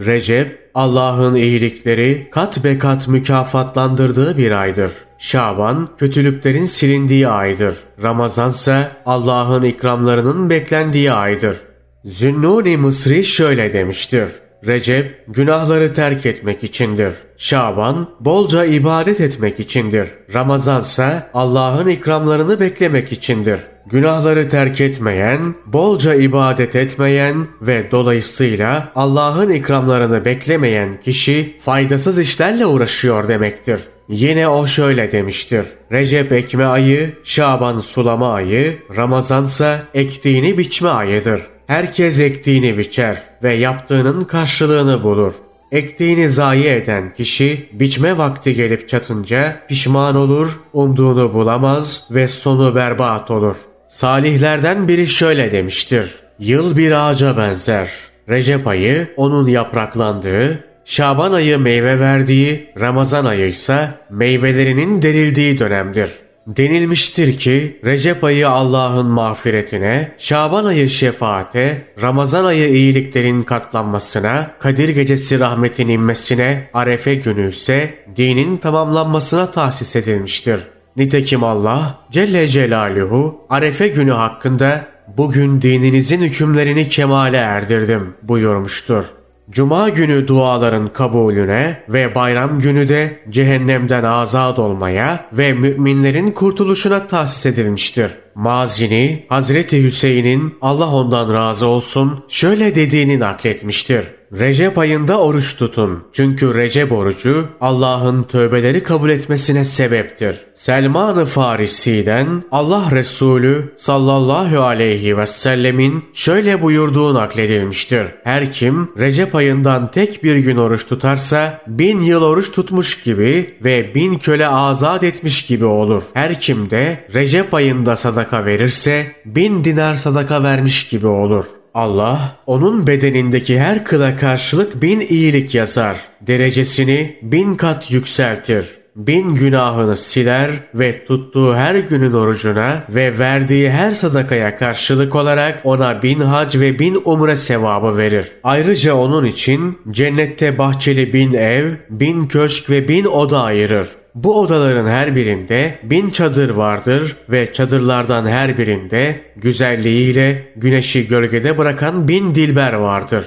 Recep Allah'ın iyilikleri kat be kat mükafatlandırdığı bir aydır. Şaban kötülüklerin silindiği aydır. Ramazansa Allah'ın ikramlarının beklendiği aydır. Zünnuni Mısri şöyle demiştir. Recep günahları terk etmek içindir. Şaban bolca ibadet etmek içindir. Ramazan ise Allah'ın ikramlarını beklemek içindir. Günahları terk etmeyen, bolca ibadet etmeyen ve dolayısıyla Allah'ın ikramlarını beklemeyen kişi faydasız işlerle uğraşıyor demektir. Yine o şöyle demiştir. Recep ekme ayı, Şaban sulama ayı, Ramazansa ektiğini biçme ayıdır. Herkes ektiğini biçer ve yaptığının karşılığını bulur. Ektiğini zayi eden kişi biçme vakti gelip çatınca pişman olur, umduğunu bulamaz ve sonu berbat olur. Salihlerden biri şöyle demiştir. Yıl bir ağaca benzer. Recep ayı onun yapraklandığı, Şaban ayı meyve verdiği, Ramazan ayı ise meyvelerinin derildiği dönemdir. Denilmiştir ki Recep ayı Allah'ın mağfiretine, Şaban ayı şefaate, Ramazan ayı iyiliklerin katlanmasına, Kadir gecesi rahmetin inmesine, Arefe günü ise dinin tamamlanmasına tahsis edilmiştir. Nitekim Allah Celle Celaluhu Arefe günü hakkında bugün dininizin hükümlerini kemale erdirdim buyurmuştur. Cuma günü duaların kabulüne ve bayram günü de cehennemden azat olmaya ve müminlerin kurtuluşuna tahsis edilmiştir. Mazini Hazreti Hüseyin'in Allah ondan razı olsun şöyle dediğini nakletmiştir. Recep ayında oruç tutun. Çünkü Recep orucu Allah'ın tövbeleri kabul etmesine sebeptir. Selman-ı Farisi'den Allah Resulü sallallahu aleyhi ve sellemin şöyle buyurduğu nakledilmiştir. Her kim Recep ayından tek bir gün oruç tutarsa bin yıl oruç tutmuş gibi ve bin köle azat etmiş gibi olur. Her kim de Recep ayında sadaka verirse bin dinar sadaka vermiş gibi olur. Allah onun bedenindeki her kıla karşılık bin iyilik yazar. Derecesini bin kat yükseltir. Bin günahını siler ve tuttuğu her günün orucuna ve verdiği her sadakaya karşılık olarak ona bin hac ve bin umre sevabı verir. Ayrıca onun için cennette bahçeli bin ev, bin köşk ve bin oda ayırır. Bu odaların her birinde bin çadır vardır ve çadırlardan her birinde güzelliğiyle güneşi gölgede bırakan bin dilber vardır.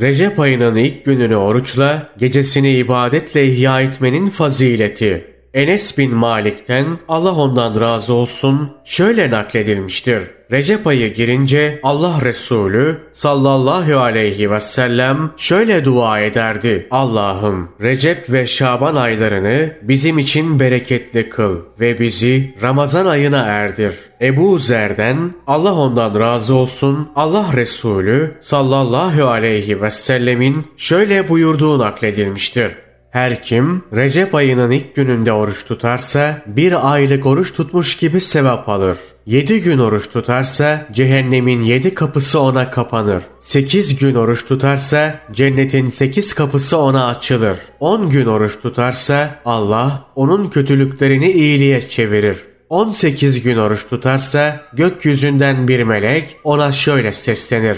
Recep ayının ilk gününü oruçla, gecesini ibadetle ihya etmenin fazileti. Enes bin Malik'ten Allah ondan razı olsun şöyle nakledilmiştir. Recep ayı girince Allah Resulü sallallahu aleyhi ve sellem şöyle dua ederdi. Allah'ım Recep ve Şaban aylarını bizim için bereketli kıl ve bizi Ramazan ayına erdir. Ebu Zer'den Allah ondan razı olsun Allah Resulü sallallahu aleyhi ve sellemin şöyle buyurduğu nakledilmiştir. Her kim Recep ayının ilk gününde oruç tutarsa bir aylık oruç tutmuş gibi sevap alır. Yedi gün oruç tutarsa cehennemin yedi kapısı ona kapanır. Sekiz gün oruç tutarsa cennetin sekiz kapısı ona açılır. On gün oruç tutarsa Allah onun kötülüklerini iyiliğe çevirir. 18 gün oruç tutarsa gökyüzünden bir melek ona şöyle seslenir.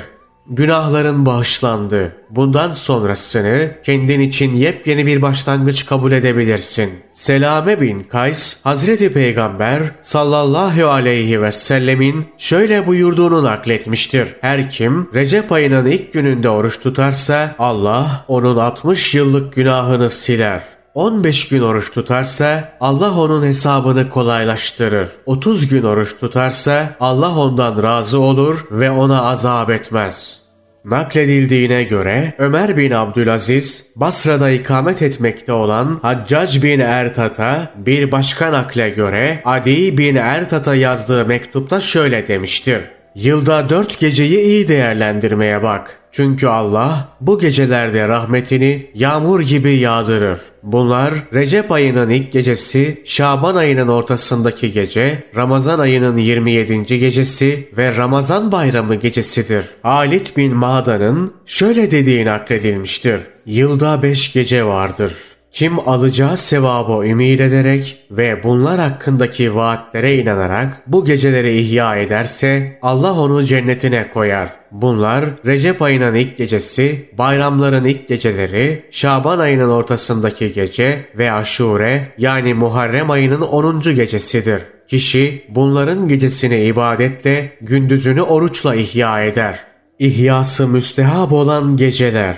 Günahların bağışlandı. Bundan sonrasını kendin için yepyeni bir başlangıç kabul edebilirsin. Selame bin Kays, Hazreti Peygamber sallallahu aleyhi ve sellemin şöyle buyurduğunu nakletmiştir. Her kim Recep ayının ilk gününde oruç tutarsa Allah onun 60 yıllık günahını siler. 15 gün oruç tutarsa Allah onun hesabını kolaylaştırır. 30 gün oruç tutarsa Allah ondan razı olur ve ona azap etmez. Nakledildiğine göre Ömer bin Abdülaziz Basra'da ikamet etmekte olan Haccac bin Ertat'a bir başka nakle göre Adi bin Ertat'a yazdığı mektupta şöyle demiştir. Yılda dört geceyi iyi değerlendirmeye bak. Çünkü Allah bu gecelerde rahmetini yağmur gibi yağdırır. Bunlar Recep ayının ilk gecesi, Şaban ayının ortasındaki gece, Ramazan ayının 27. gecesi ve Ramazan bayramı gecesidir. Halit bin Ma'dan'ın şöyle dediği nakledilmiştir. Yılda beş gece vardır. Kim alacağı sevabı ümit ederek ve bunlar hakkındaki vaatlere inanarak bu geceleri ihya ederse Allah onu cennetine koyar. Bunlar Recep ayının ilk gecesi, bayramların ilk geceleri, Şaban ayının ortasındaki gece ve Aşure yani Muharrem ayının 10. gecesidir. Kişi bunların gecesini ibadetle, gündüzünü oruçla ihya eder. İhyası müstehab olan geceler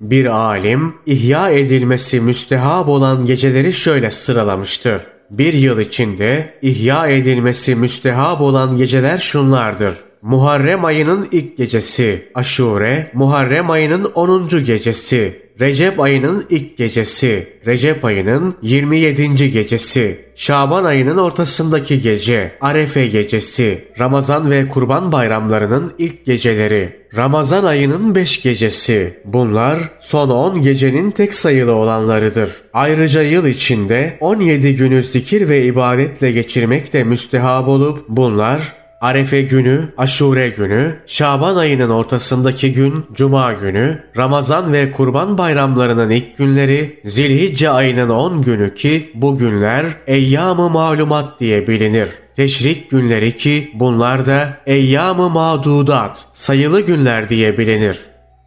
bir alim ihya edilmesi müstehab olan geceleri şöyle sıralamıştır. Bir yıl içinde ihya edilmesi müstehab olan geceler şunlardır. Muharrem ayının ilk gecesi, Aşure, Muharrem ayının 10. gecesi, Recep ayının ilk gecesi, Recep ayının 27. gecesi, Şaban ayının ortasındaki gece, Arefe gecesi, Ramazan ve Kurban bayramlarının ilk geceleri, Ramazan ayının 5 gecesi. Bunlar son 10 gecenin tek sayılı olanlarıdır. Ayrıca yıl içinde 17 günü zikir ve ibadetle geçirmek de müstehab olup bunlar Arefe günü, Aşure günü, Şaban ayının ortasındaki gün, Cuma günü, Ramazan ve Kurban bayramlarının ilk günleri, Zilhicce ayının 10 günü ki bu günler Eyyam-ı Malumat diye bilinir. Teşrik günleri ki bunlar da Eyyam-ı Madudat, sayılı günler diye bilinir.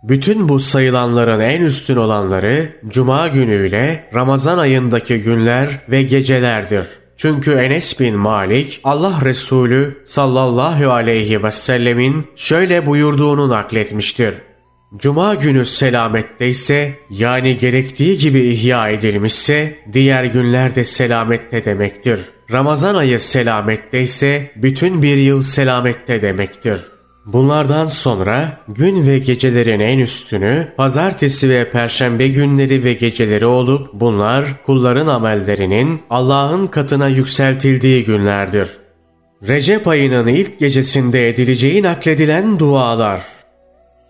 Bütün bu sayılanların en üstün olanları Cuma günüyle Ramazan ayındaki günler ve gecelerdir. Çünkü Enes bin Malik Allah Resulü sallallahu aleyhi ve sellemin şöyle buyurduğunu nakletmiştir. Cuma günü selamette ise yani gerektiği gibi ihya edilmişse diğer günler de selamette demektir. Ramazan ayı selamette ise bütün bir yıl selamette demektir. Bunlardan sonra gün ve gecelerin en üstünü pazartesi ve perşembe günleri ve geceleri olup bunlar kulların amellerinin Allah'ın katına yükseltildiği günlerdir. Recep ayının ilk gecesinde edileceği nakledilen dualar.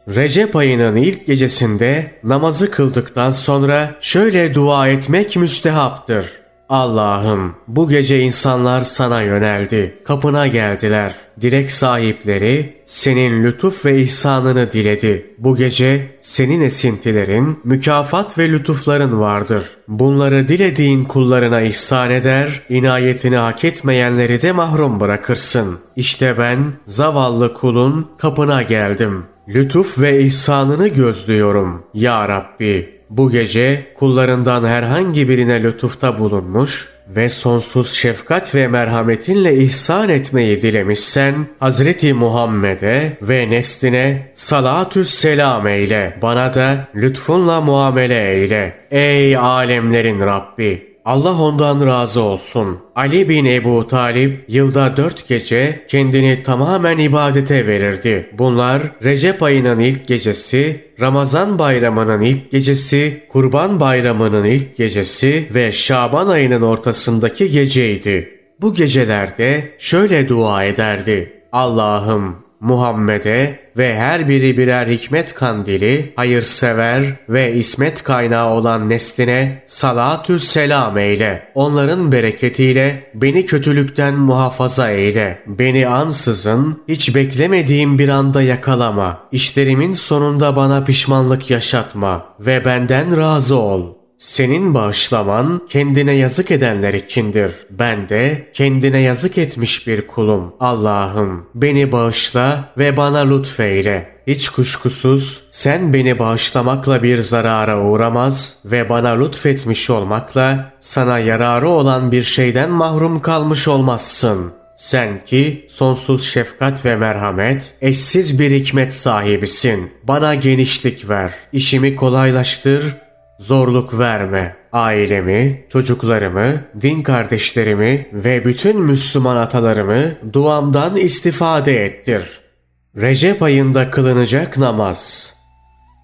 Recep ayının ilk gecesinde namazı kıldıktan sonra şöyle dua etmek müstehaptır. Allah'ım bu gece insanlar sana yöneldi, kapına geldiler. Dilek sahipleri senin lütuf ve ihsanını diledi. Bu gece senin esintilerin, mükafat ve lütufların vardır. Bunları dilediğin kullarına ihsan eder, inayetini hak etmeyenleri de mahrum bırakırsın. İşte ben zavallı kulun kapına geldim. Lütuf ve ihsanını gözlüyorum. Ya Rabbi bu gece kullarından herhangi birine lütufta bulunmuş ve sonsuz şefkat ve merhametinle ihsan etmeyi dilemişsen Hazreti Muhammed'e ve nesline salatü selam eyle. Bana da lütfunla muamele eyle. Ey alemlerin Rabbi! Allah ondan razı olsun. Ali bin Ebu Talip yılda dört gece kendini tamamen ibadete verirdi. Bunlar Recep ayının ilk gecesi, Ramazan bayramının ilk gecesi, Kurban bayramının ilk gecesi ve Şaban ayının ortasındaki geceydi. Bu gecelerde şöyle dua ederdi. Allah'ım Muhammed'e ve her biri birer hikmet kandili, hayırsever ve ismet kaynağı olan nesline salatü selam eyle. Onların bereketiyle beni kötülükten muhafaza eyle. Beni ansızın hiç beklemediğim bir anda yakalama. İşlerimin sonunda bana pişmanlık yaşatma ve benden razı ol.'' Senin bağışlaman kendine yazık edenler içindir. Ben de kendine yazık etmiş bir kulum. Allah'ım beni bağışla ve bana lütfeyle. Hiç kuşkusuz sen beni bağışlamakla bir zarara uğramaz ve bana lütfetmiş olmakla sana yararı olan bir şeyden mahrum kalmış olmazsın. Sen ki sonsuz şefkat ve merhamet, eşsiz bir hikmet sahibisin. Bana genişlik ver, işimi kolaylaştır Zorluk verme. Ailemi, çocuklarımı, din kardeşlerimi ve bütün Müslüman atalarımı duamdan istifade ettir. Recep ayında kılınacak namaz.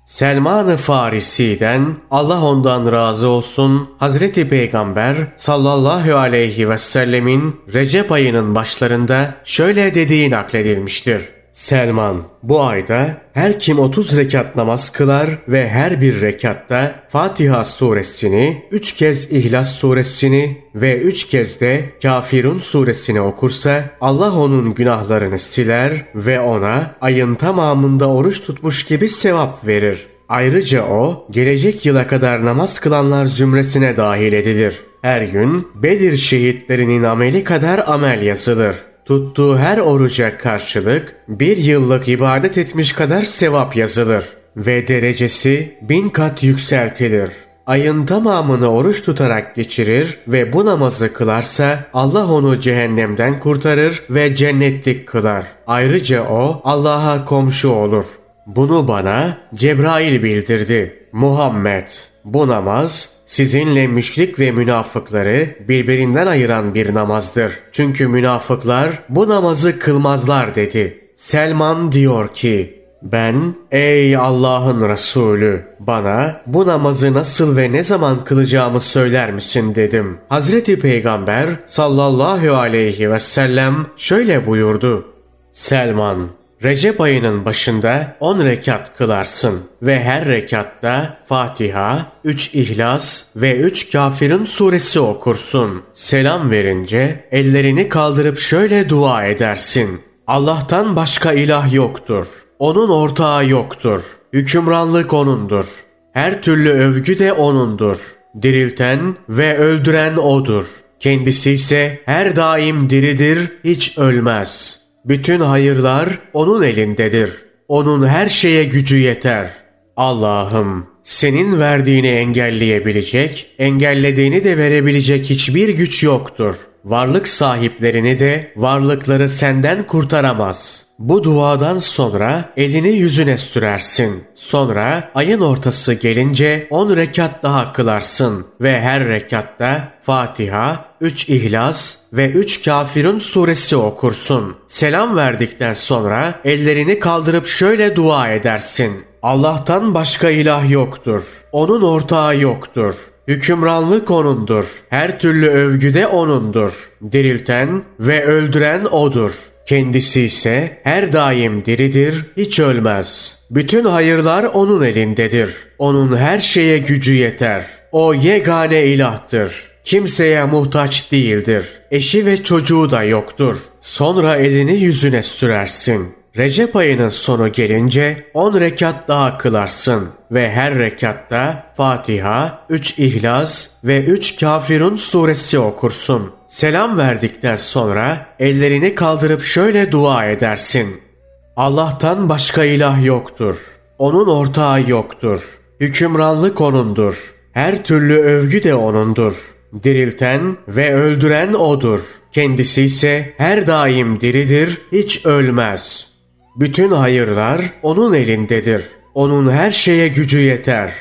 Selman-ı Farisi'den Allah ondan razı olsun Hazreti Peygamber sallallahu aleyhi ve sellemin Recep ayının başlarında şöyle dediği nakledilmiştir. Selman, bu ayda her kim 30 rekat namaz kılar ve her bir rekatta Fatiha suresini, 3 kez İhlas suresini ve 3 kez de Kafirun suresini okursa Allah onun günahlarını siler ve ona ayın tamamında oruç tutmuş gibi sevap verir. Ayrıca o gelecek yıla kadar namaz kılanlar zümresine dahil edilir. Her gün Bedir şehitlerinin ameli kadar amel yazılır. Tuttuğu her oruca karşılık bir yıllık ibadet etmiş kadar sevap yazılır ve derecesi bin kat yükseltilir. Ayın tamamını oruç tutarak geçirir ve bu namazı kılarsa Allah onu cehennemden kurtarır ve cennetlik kılar. Ayrıca o Allah'a komşu olur. Bunu bana Cebrail bildirdi. Muhammed bu namaz sizinle müşrik ve münafıkları birbirinden ayıran bir namazdır. Çünkü münafıklar bu namazı kılmazlar dedi. Selman diyor ki, ben ey Allah'ın Resulü bana bu namazı nasıl ve ne zaman kılacağımı söyler misin dedim. Hazreti Peygamber sallallahu aleyhi ve sellem şöyle buyurdu. Selman Recep ayının başında 10 rekat kılarsın ve her rekatta Fatiha, 3 İhlas ve 3 Kafirin suresi okursun. Selam verince ellerini kaldırıp şöyle dua edersin. Allah'tan başka ilah yoktur. Onun ortağı yoktur. Hükümranlık O'nundur. Her türlü övgü de O'nundur. Dirilten ve öldüren O'dur. Kendisi ise her daim diridir, hiç ölmez. Bütün hayırlar O'nun elindedir. O'nun her şeye gücü yeter. Allah'ım senin verdiğini engelleyebilecek, engellediğini de verebilecek hiçbir güç yoktur. Varlık sahiplerini de varlıkları senden kurtaramaz. Bu duadan sonra elini yüzüne sürersin. Sonra ayın ortası gelince on rekat daha kılarsın ve her rekatta Fatiha, üç İhlas ve üç Kafirun suresi okursun. Selam verdikten sonra ellerini kaldırıp şöyle dua edersin. Allah'tan başka ilah yoktur. Onun ortağı yoktur. Hükümranlık O'nundur. Her türlü övgü de O'nundur. Dirilten ve öldüren O'dur. Kendisi ise her daim diridir, hiç ölmez. Bütün hayırlar O'nun elindedir. O'nun her şeye gücü yeter. O yegane ilahtır. Kimseye muhtaç değildir. Eşi ve çocuğu da yoktur. Sonra elini yüzüne sürersin. Recep ayının sonu gelince 10 rekat daha kılarsın ve her rekatta Fatiha, 3 İhlas ve 3 Kafirun suresi okursun. Selam verdikten sonra ellerini kaldırıp şöyle dua edersin. Allah'tan başka ilah yoktur. Onun ortağı yoktur. Hükümranlık O'nundur. Her türlü övgü de O'nundur. Dirilten ve öldüren O'dur. Kendisi ise her daim diridir, hiç ölmez.'' Bütün hayırlar onun elindedir. Onun her şeye gücü yeter.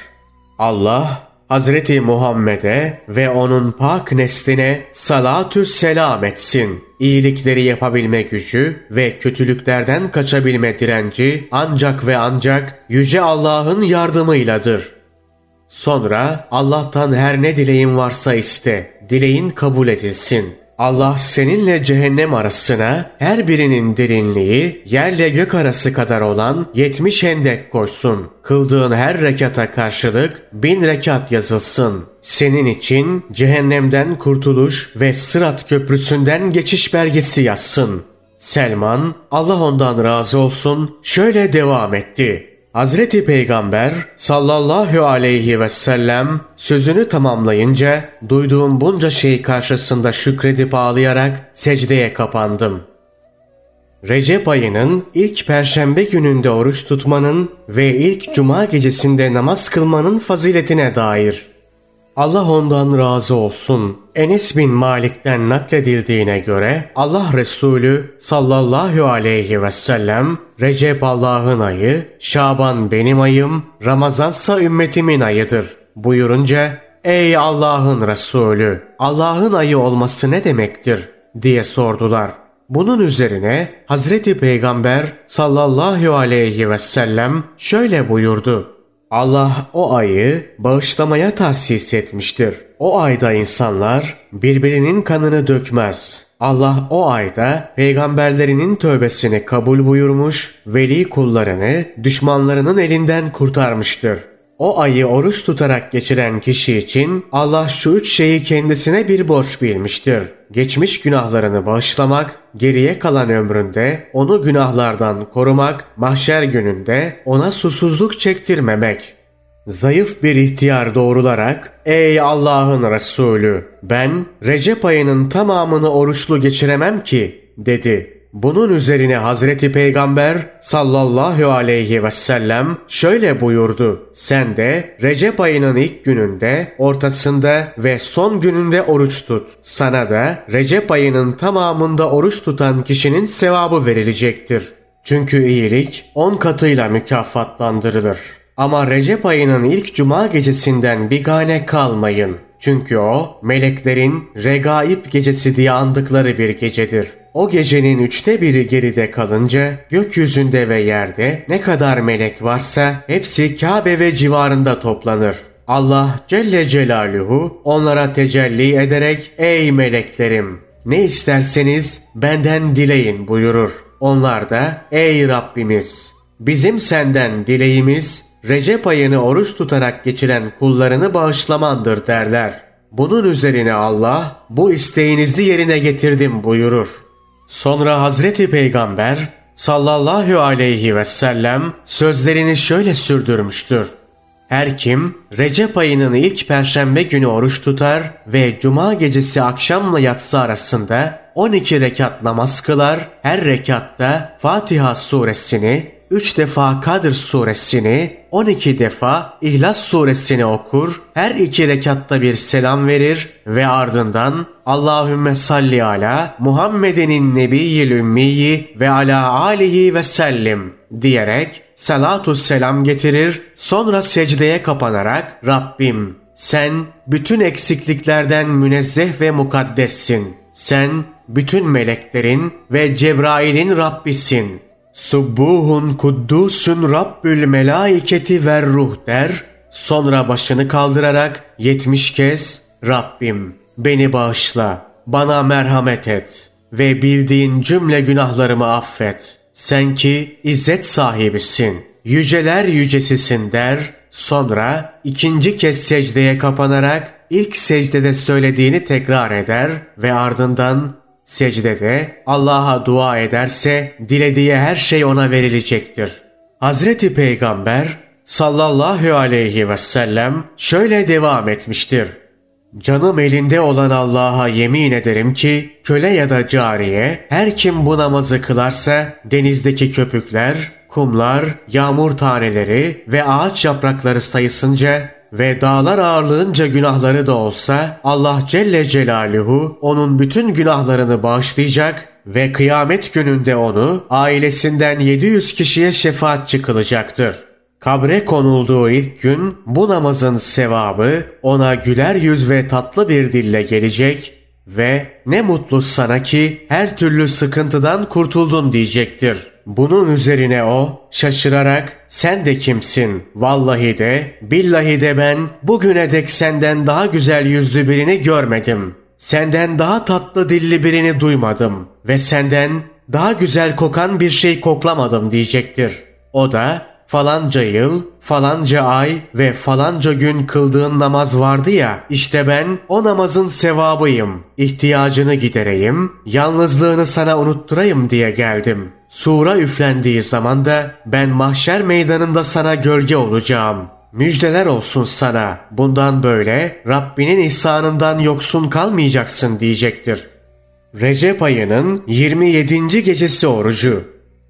Allah Hazreti Muhammed'e ve onun pak nesline salatü selam etsin. İyilikleri yapabilme gücü ve kötülüklerden kaçabilme direnci ancak ve ancak Yüce Allah'ın yardımıyladır. Sonra Allah'tan her ne dileğin varsa iste, dileğin kabul edilsin.'' Allah seninle cehennem arasına her birinin derinliği yerle gök arası kadar olan 70 hendek koysun. Kıldığın her rekata karşılık bin rekat yazılsın. Senin için cehennemden kurtuluş ve sırat köprüsünden geçiş belgesi yazsın. Selman Allah ondan razı olsun şöyle devam etti. Hazreti Peygamber sallallahu aleyhi ve sellem sözünü tamamlayınca duyduğum bunca şey karşısında şükredip ağlayarak secdeye kapandım. Recep ayının ilk perşembe gününde oruç tutmanın ve ilk cuma gecesinde namaz kılmanın faziletine dair Allah ondan razı olsun. Enes bin Malik'ten nakledildiğine göre Allah Resulü sallallahu aleyhi ve sellem Recep Allah'ın ayı, Şaban benim ayım, Ramazansa ümmetimin ayıdır buyurunca Ey Allah'ın Resulü Allah'ın ayı olması ne demektir diye sordular. Bunun üzerine Hazreti Peygamber sallallahu aleyhi ve sellem şöyle buyurdu. Allah o ayı bağışlamaya tahsis etmiştir. O ayda insanlar birbirinin kanını dökmez. Allah o ayda peygamberlerinin tövbesini kabul buyurmuş, veli kullarını düşmanlarının elinden kurtarmıştır. O ayı oruç tutarak geçiren kişi için Allah şu üç şeyi kendisine bir borç bilmiştir. Geçmiş günahlarını bağışlamak, geriye kalan ömründe onu günahlardan korumak, mahşer gününde ona susuzluk çektirmemek. Zayıf bir ihtiyar doğrularak ''Ey Allah'ın Resulü ben Recep ayının tamamını oruçlu geçiremem ki'' dedi. Bunun üzerine Hazreti Peygamber sallallahu aleyhi ve sellem şöyle buyurdu. Sen de Recep ayının ilk gününde, ortasında ve son gününde oruç tut. Sana da Recep ayının tamamında oruç tutan kişinin sevabı verilecektir. Çünkü iyilik on katıyla mükafatlandırılır. Ama Recep ayının ilk cuma gecesinden bir gane kalmayın. Çünkü o meleklerin regaib gecesi diye andıkları bir gecedir. O gecenin üçte biri geride kalınca gökyüzünde ve yerde ne kadar melek varsa hepsi Kabe ve civarında toplanır. Allah Celle Celaluhu onlara tecelli ederek ''Ey meleklerim ne isterseniz benden dileyin.'' buyurur. Onlar da ''Ey Rabbimiz bizim senden dileğimiz Recep ayını oruç tutarak geçiren kullarını bağışlamandır derler. Bunun üzerine Allah bu isteğinizi yerine getirdim buyurur. Sonra Hazreti Peygamber sallallahu aleyhi ve sellem sözlerini şöyle sürdürmüştür. Her kim Recep ayının ilk perşembe günü oruç tutar ve cuma gecesi akşamla yatsı arasında 12 rekat namaz kılar, her rekatta Fatiha suresini, 3 defa Kadir suresini, 12 defa İhlas suresini okur, her iki rekatta bir selam verir ve ardından Allahümme salli ala Muhammed'in nebiyyil ümmiyi ve ala alihi ve sellim diyerek salatu selam getirir sonra secdeye kapanarak Rabbim sen bütün eksikliklerden münezzeh ve mukaddessin. Sen bütün meleklerin ve Cebrail'in Rabbisin. Subbuhun kuddusun Rabbül melaiketi ver ruh der. Sonra başını kaldırarak yetmiş kez Rabbim beni bağışla, bana merhamet et ve bildiğin cümle günahlarımı affet. Sen ki izzet sahibisin, yüceler yücesisin der. Sonra ikinci kez secdeye kapanarak ilk secdede söylediğini tekrar eder ve ardından secdede Allah'a dua ederse dilediği her şey ona verilecektir. Hazreti Peygamber sallallahu aleyhi ve sellem şöyle devam etmiştir. Canım elinde olan Allah'a yemin ederim ki köle ya da cariye her kim bu namazı kılarsa denizdeki köpükler, kumlar, yağmur taneleri ve ağaç yaprakları sayısınca ve dağlar ağırlığınca günahları da olsa Allah Celle Celaluhu onun bütün günahlarını bağışlayacak ve kıyamet gününde onu ailesinden 700 kişiye şefaatçi kılacaktır. Kabre konulduğu ilk gün bu namazın sevabı ona güler yüz ve tatlı bir dille gelecek ve ne mutlu sana ki her türlü sıkıntıdan kurtuldun diyecektir. Bunun üzerine o şaşırarak sen de kimsin? Vallahi de billahi de ben bugüne dek senden daha güzel yüzlü birini görmedim. Senden daha tatlı dilli birini duymadım ve senden daha güzel kokan bir şey koklamadım diyecektir. O da falanca yıl, falanca ay ve falanca gün kıldığın namaz vardı ya, işte ben o namazın sevabıyım. İhtiyacını gidereyim, yalnızlığını sana unutturayım diye geldim. Sura üflendiği zaman da ben mahşer meydanında sana gölge olacağım. Müjdeler olsun sana. Bundan böyle Rabbinin ihsanından yoksun kalmayacaksın diyecektir. Recep ayının 27. gecesi orucu.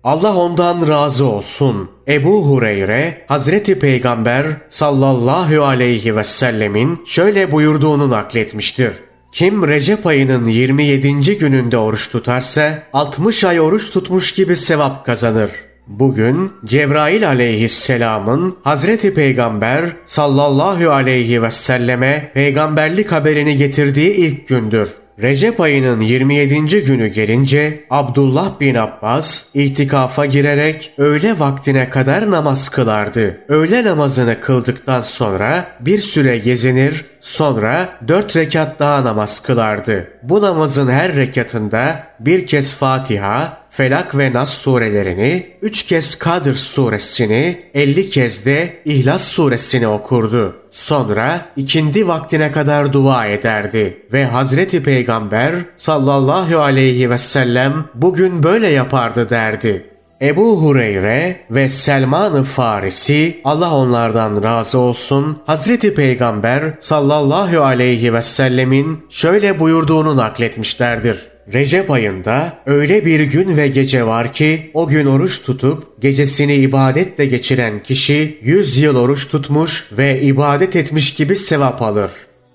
Allah ondan razı olsun. Ebu Hureyre, Hazreti Peygamber sallallahu aleyhi ve sellemin şöyle buyurduğunu nakletmiştir. Kim Recep ayının 27. gününde oruç tutarsa 60 ay oruç tutmuş gibi sevap kazanır. Bugün Cebrail aleyhisselamın Hazreti Peygamber sallallahu aleyhi ve selleme peygamberlik haberini getirdiği ilk gündür. Recep ayının 27. günü gelince Abdullah bin Abbas itikafa girerek öğle vaktine kadar namaz kılardı. Öğle namazını kıldıktan sonra bir süre gezinir, sonra dört rekat daha namaz kılardı. Bu namazın her rekatında bir kez Fatiha, Felak ve Nas surelerini, üç kez Kadir suresini, elli kez de İhlas suresini okurdu. Sonra ikindi vaktine kadar dua ederdi ve Hazreti Peygamber sallallahu aleyhi ve sellem bugün böyle yapardı derdi. Ebu Hureyre ve Selman-ı Farisi Allah onlardan razı olsun Hazreti Peygamber sallallahu aleyhi ve sellemin şöyle buyurduğunu nakletmişlerdir. Recep ayında öyle bir gün ve gece var ki o gün oruç tutup gecesini ibadetle geçiren kişi 100 yıl oruç tutmuş ve ibadet etmiş gibi sevap alır.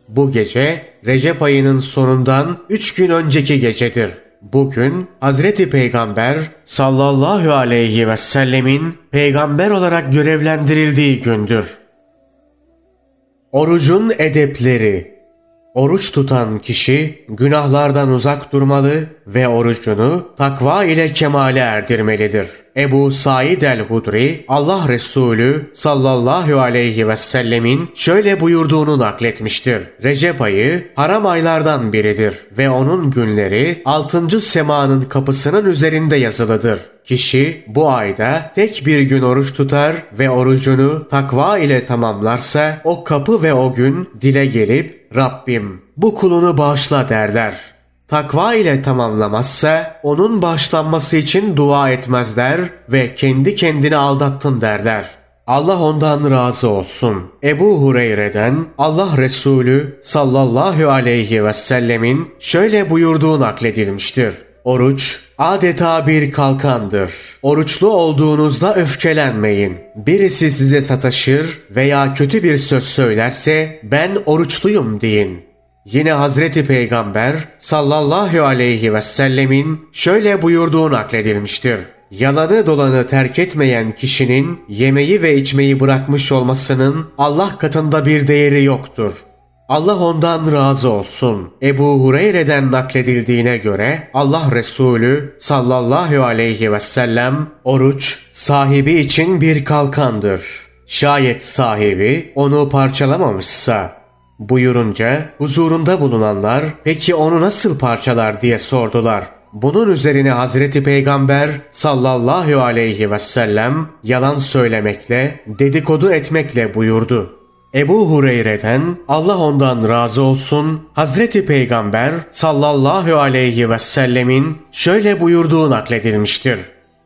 Bu gece Recep ayının sonundan 3 gün önceki gecedir. Bugün Hazreti Peygamber sallallahu aleyhi ve sellemin peygamber olarak görevlendirildiği gündür. Orucun edepleri Oruç tutan kişi günahlardan uzak durmalı ve orucunu takva ile kemale erdirmelidir. Ebu Said el-Hudri Allah Resulü sallallahu aleyhi ve sellemin şöyle buyurduğunu nakletmiştir. Recep ayı haram aylardan biridir ve onun günleri 6. semanın kapısının üzerinde yazılıdır. Kişi bu ayda tek bir gün oruç tutar ve orucunu takva ile tamamlarsa o kapı ve o gün dile gelip Rabbim bu kulunu bağışla derler. takva ile tamamlamazsa onun bağışlanması için dua etmezler ve kendi kendini aldattın derler. Allah ondan razı olsun. Ebu Hureyre'den Allah Resulü sallallahu aleyhi ve sellemin şöyle buyurduğu nakledilmiştir. Oruç adeta bir kalkandır. Oruçlu olduğunuzda öfkelenmeyin. Birisi size sataşır veya kötü bir söz söylerse ben oruçluyum deyin. Yine Hazreti Peygamber sallallahu aleyhi ve sellemin şöyle buyurduğu nakledilmiştir. Yalanı dolanı terk etmeyen kişinin yemeği ve içmeyi bırakmış olmasının Allah katında bir değeri yoktur. Allah ondan razı olsun. Ebu Hureyre'den nakledildiğine göre Allah Resulü sallallahu aleyhi ve sellem oruç sahibi için bir kalkandır. Şayet sahibi onu parçalamamışsa buyurunca huzurunda bulunanlar peki onu nasıl parçalar diye sordular. Bunun üzerine Hazreti Peygamber sallallahu aleyhi ve sellem yalan söylemekle, dedikodu etmekle buyurdu. Ebu Hureyre'den Allah ondan razı olsun Hazreti Peygamber sallallahu aleyhi ve sellemin şöyle buyurduğu nakledilmiştir.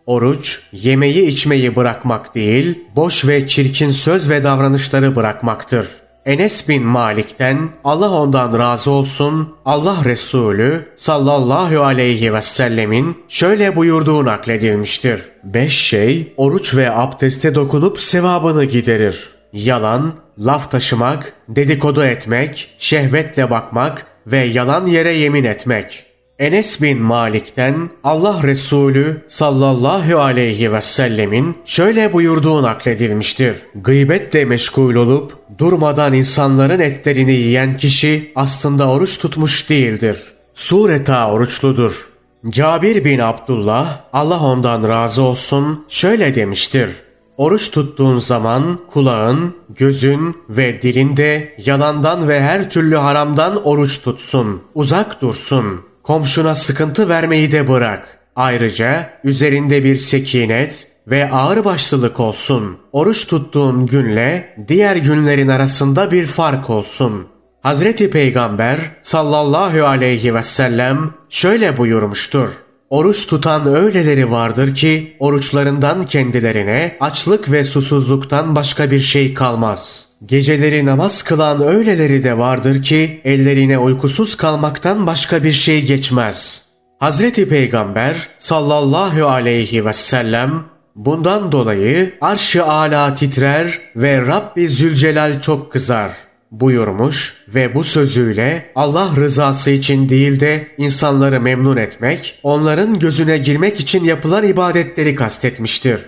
Oruç, yemeği içmeyi bırakmak değil, boş ve çirkin söz ve davranışları bırakmaktır. Enes bin Malik'ten Allah ondan razı olsun Allah Resulü sallallahu aleyhi ve sellemin şöyle buyurduğu nakledilmiştir. Beş şey oruç ve abdeste dokunup sevabını giderir. Yalan, laf taşımak, dedikodu etmek, şehvetle bakmak ve yalan yere yemin etmek. Enes bin Malik'ten Allah Resulü sallallahu aleyhi ve sellemin şöyle buyurduğu nakledilmiştir. Gıybetle meşgul olup durmadan insanların etlerini yiyen kişi aslında oruç tutmuş değildir. Sureta oruçludur. Cabir bin Abdullah Allah ondan razı olsun şöyle demiştir. Oruç tuttuğun zaman kulağın, gözün ve dilinde yalandan ve her türlü haramdan oruç tutsun. Uzak dursun. Komşuna sıkıntı vermeyi de bırak. Ayrıca üzerinde bir sekinet ve ağırbaşlılık olsun. Oruç tuttuğun günle diğer günlerin arasında bir fark olsun. Hazreti Peygamber sallallahu aleyhi ve sellem şöyle buyurmuştur. Oruç tutan öyleleri vardır ki oruçlarından kendilerine açlık ve susuzluktan başka bir şey kalmaz. Geceleri namaz kılan öyleleri de vardır ki ellerine uykusuz kalmaktan başka bir şey geçmez. Hazreti Peygamber sallallahu aleyhi ve sellem bundan dolayı arş-ı ala titrer ve Rabbi Zülcelal çok kızar buyurmuş ve bu sözüyle Allah rızası için değil de insanları memnun etmek, onların gözüne girmek için yapılan ibadetleri kastetmiştir.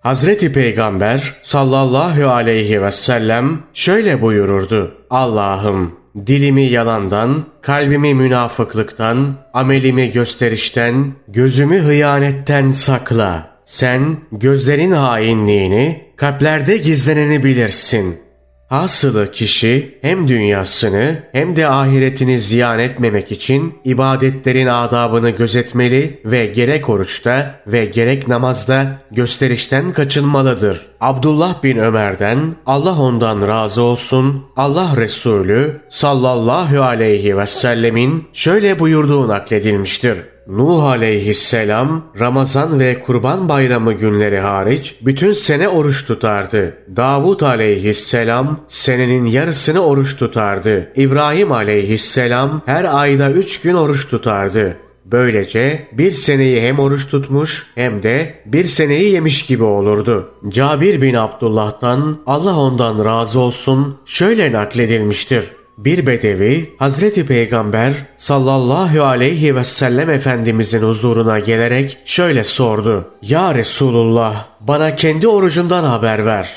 Hazreti Peygamber sallallahu aleyhi ve sellem şöyle buyururdu. Allah'ım dilimi yalandan, kalbimi münafıklıktan, amelimi gösterişten, gözümü hıyanetten sakla. Sen gözlerin hainliğini, kalplerde gizleneni bilirsin. Hasılı kişi hem dünyasını hem de ahiretini ziyan etmemek için ibadetlerin adabını gözetmeli ve gerek oruçta ve gerek namazda gösterişten kaçınmalıdır. Abdullah bin Ömer'den Allah ondan razı olsun Allah Resulü sallallahu aleyhi ve sellemin şöyle buyurduğu nakledilmiştir. Nuh aleyhisselam Ramazan ve Kurban Bayramı günleri hariç bütün sene oruç tutardı. Davud aleyhisselam senenin yarısını oruç tutardı. İbrahim aleyhisselam her ayda üç gün oruç tutardı. Böylece bir seneyi hem oruç tutmuş hem de bir seneyi yemiş gibi olurdu. Cabir bin Abdullah'tan Allah ondan razı olsun şöyle nakledilmiştir. Bir bedevi Hazreti Peygamber sallallahu aleyhi ve sellem Efendimizin huzuruna gelerek şöyle sordu. Ya Resulullah bana kendi orucundan haber ver.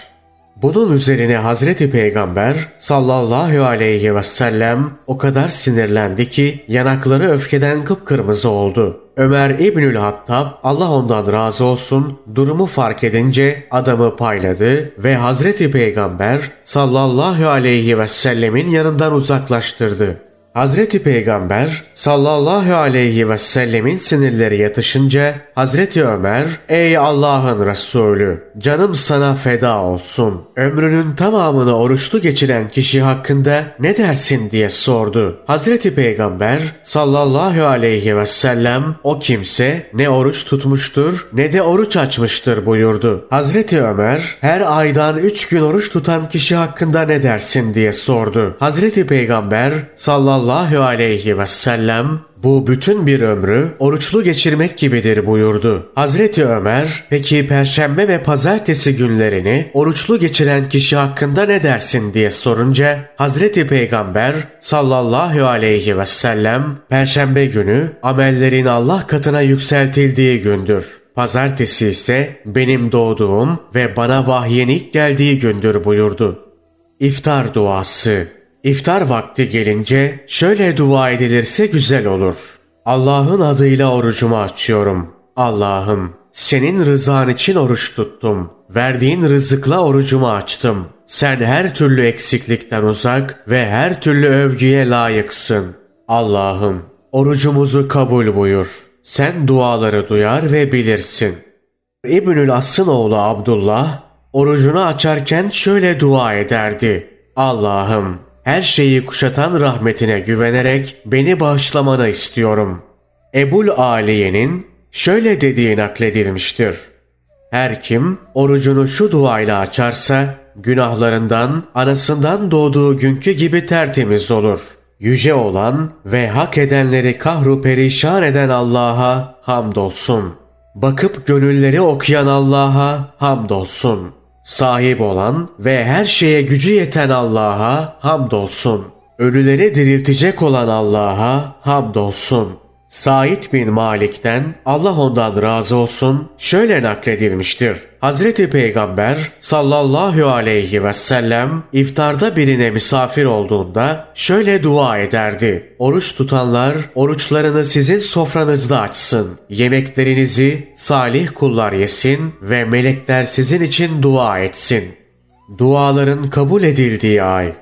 Bunun üzerine Hazreti Peygamber sallallahu aleyhi ve sellem o kadar sinirlendi ki yanakları öfkeden kıpkırmızı oldu. Ömer İbnül Hattab Allah ondan razı olsun durumu fark edince adamı payladı ve Hazreti Peygamber sallallahu aleyhi ve sellemin yanından uzaklaştırdı. Hazreti Peygamber sallallahu aleyhi ve sellemin sinirleri yatışınca Hazreti Ömer ey Allah'ın Resulü canım sana feda olsun. Ömrünün tamamını oruçlu geçiren kişi hakkında ne dersin diye sordu. Hazreti Peygamber sallallahu aleyhi ve sellem o kimse ne oruç tutmuştur ne de oruç açmıştır buyurdu. Hazreti Ömer her aydan üç gün oruç tutan kişi hakkında ne dersin diye sordu. Hazreti Peygamber sallallahu sallallahu aleyhi ve sellem bu bütün bir ömrü oruçlu geçirmek gibidir buyurdu. Hazreti Ömer peki perşembe ve pazartesi günlerini oruçlu geçiren kişi hakkında ne dersin diye sorunca Hazreti Peygamber sallallahu aleyhi ve sellem perşembe günü amellerin Allah katına yükseltildiği gündür. Pazartesi ise benim doğduğum ve bana vahyin ilk geldiği gündür buyurdu. İftar duası İftar vakti gelince şöyle dua edilirse güzel olur. Allah'ın adıyla orucumu açıyorum. Allah'ım senin rızan için oruç tuttum. Verdiğin rızıkla orucumu açtım. Sen her türlü eksiklikten uzak ve her türlü övgüye layıksın. Allah'ım orucumuzu kabul buyur. Sen duaları duyar ve bilirsin. İbnül As'ın oğlu Abdullah orucunu açarken şöyle dua ederdi. Allah'ım her şeyi kuşatan rahmetine güvenerek beni bağışlamanı istiyorum. Ebul Aliye'nin şöyle dediği nakledilmiştir. Her kim orucunu şu duayla açarsa günahlarından anasından doğduğu günkü gibi tertemiz olur. Yüce olan ve hak edenleri kahru perişan eden Allah'a hamdolsun. Bakıp gönülleri okuyan Allah'a hamdolsun. Sahip olan ve her şeye gücü yeten Allah'a hamdolsun. Ölüleri diriltecek olan Allah'a hamdolsun. Said bin Malik'ten Allah ondan razı olsun şöyle nakledilmiştir. Hazreti Peygamber sallallahu aleyhi ve sellem iftarda birine misafir olduğunda şöyle dua ederdi. Oruç tutanlar oruçlarını sizin sofranızda açsın. Yemeklerinizi salih kullar yesin ve melekler sizin için dua etsin. Duaların kabul edildiği ay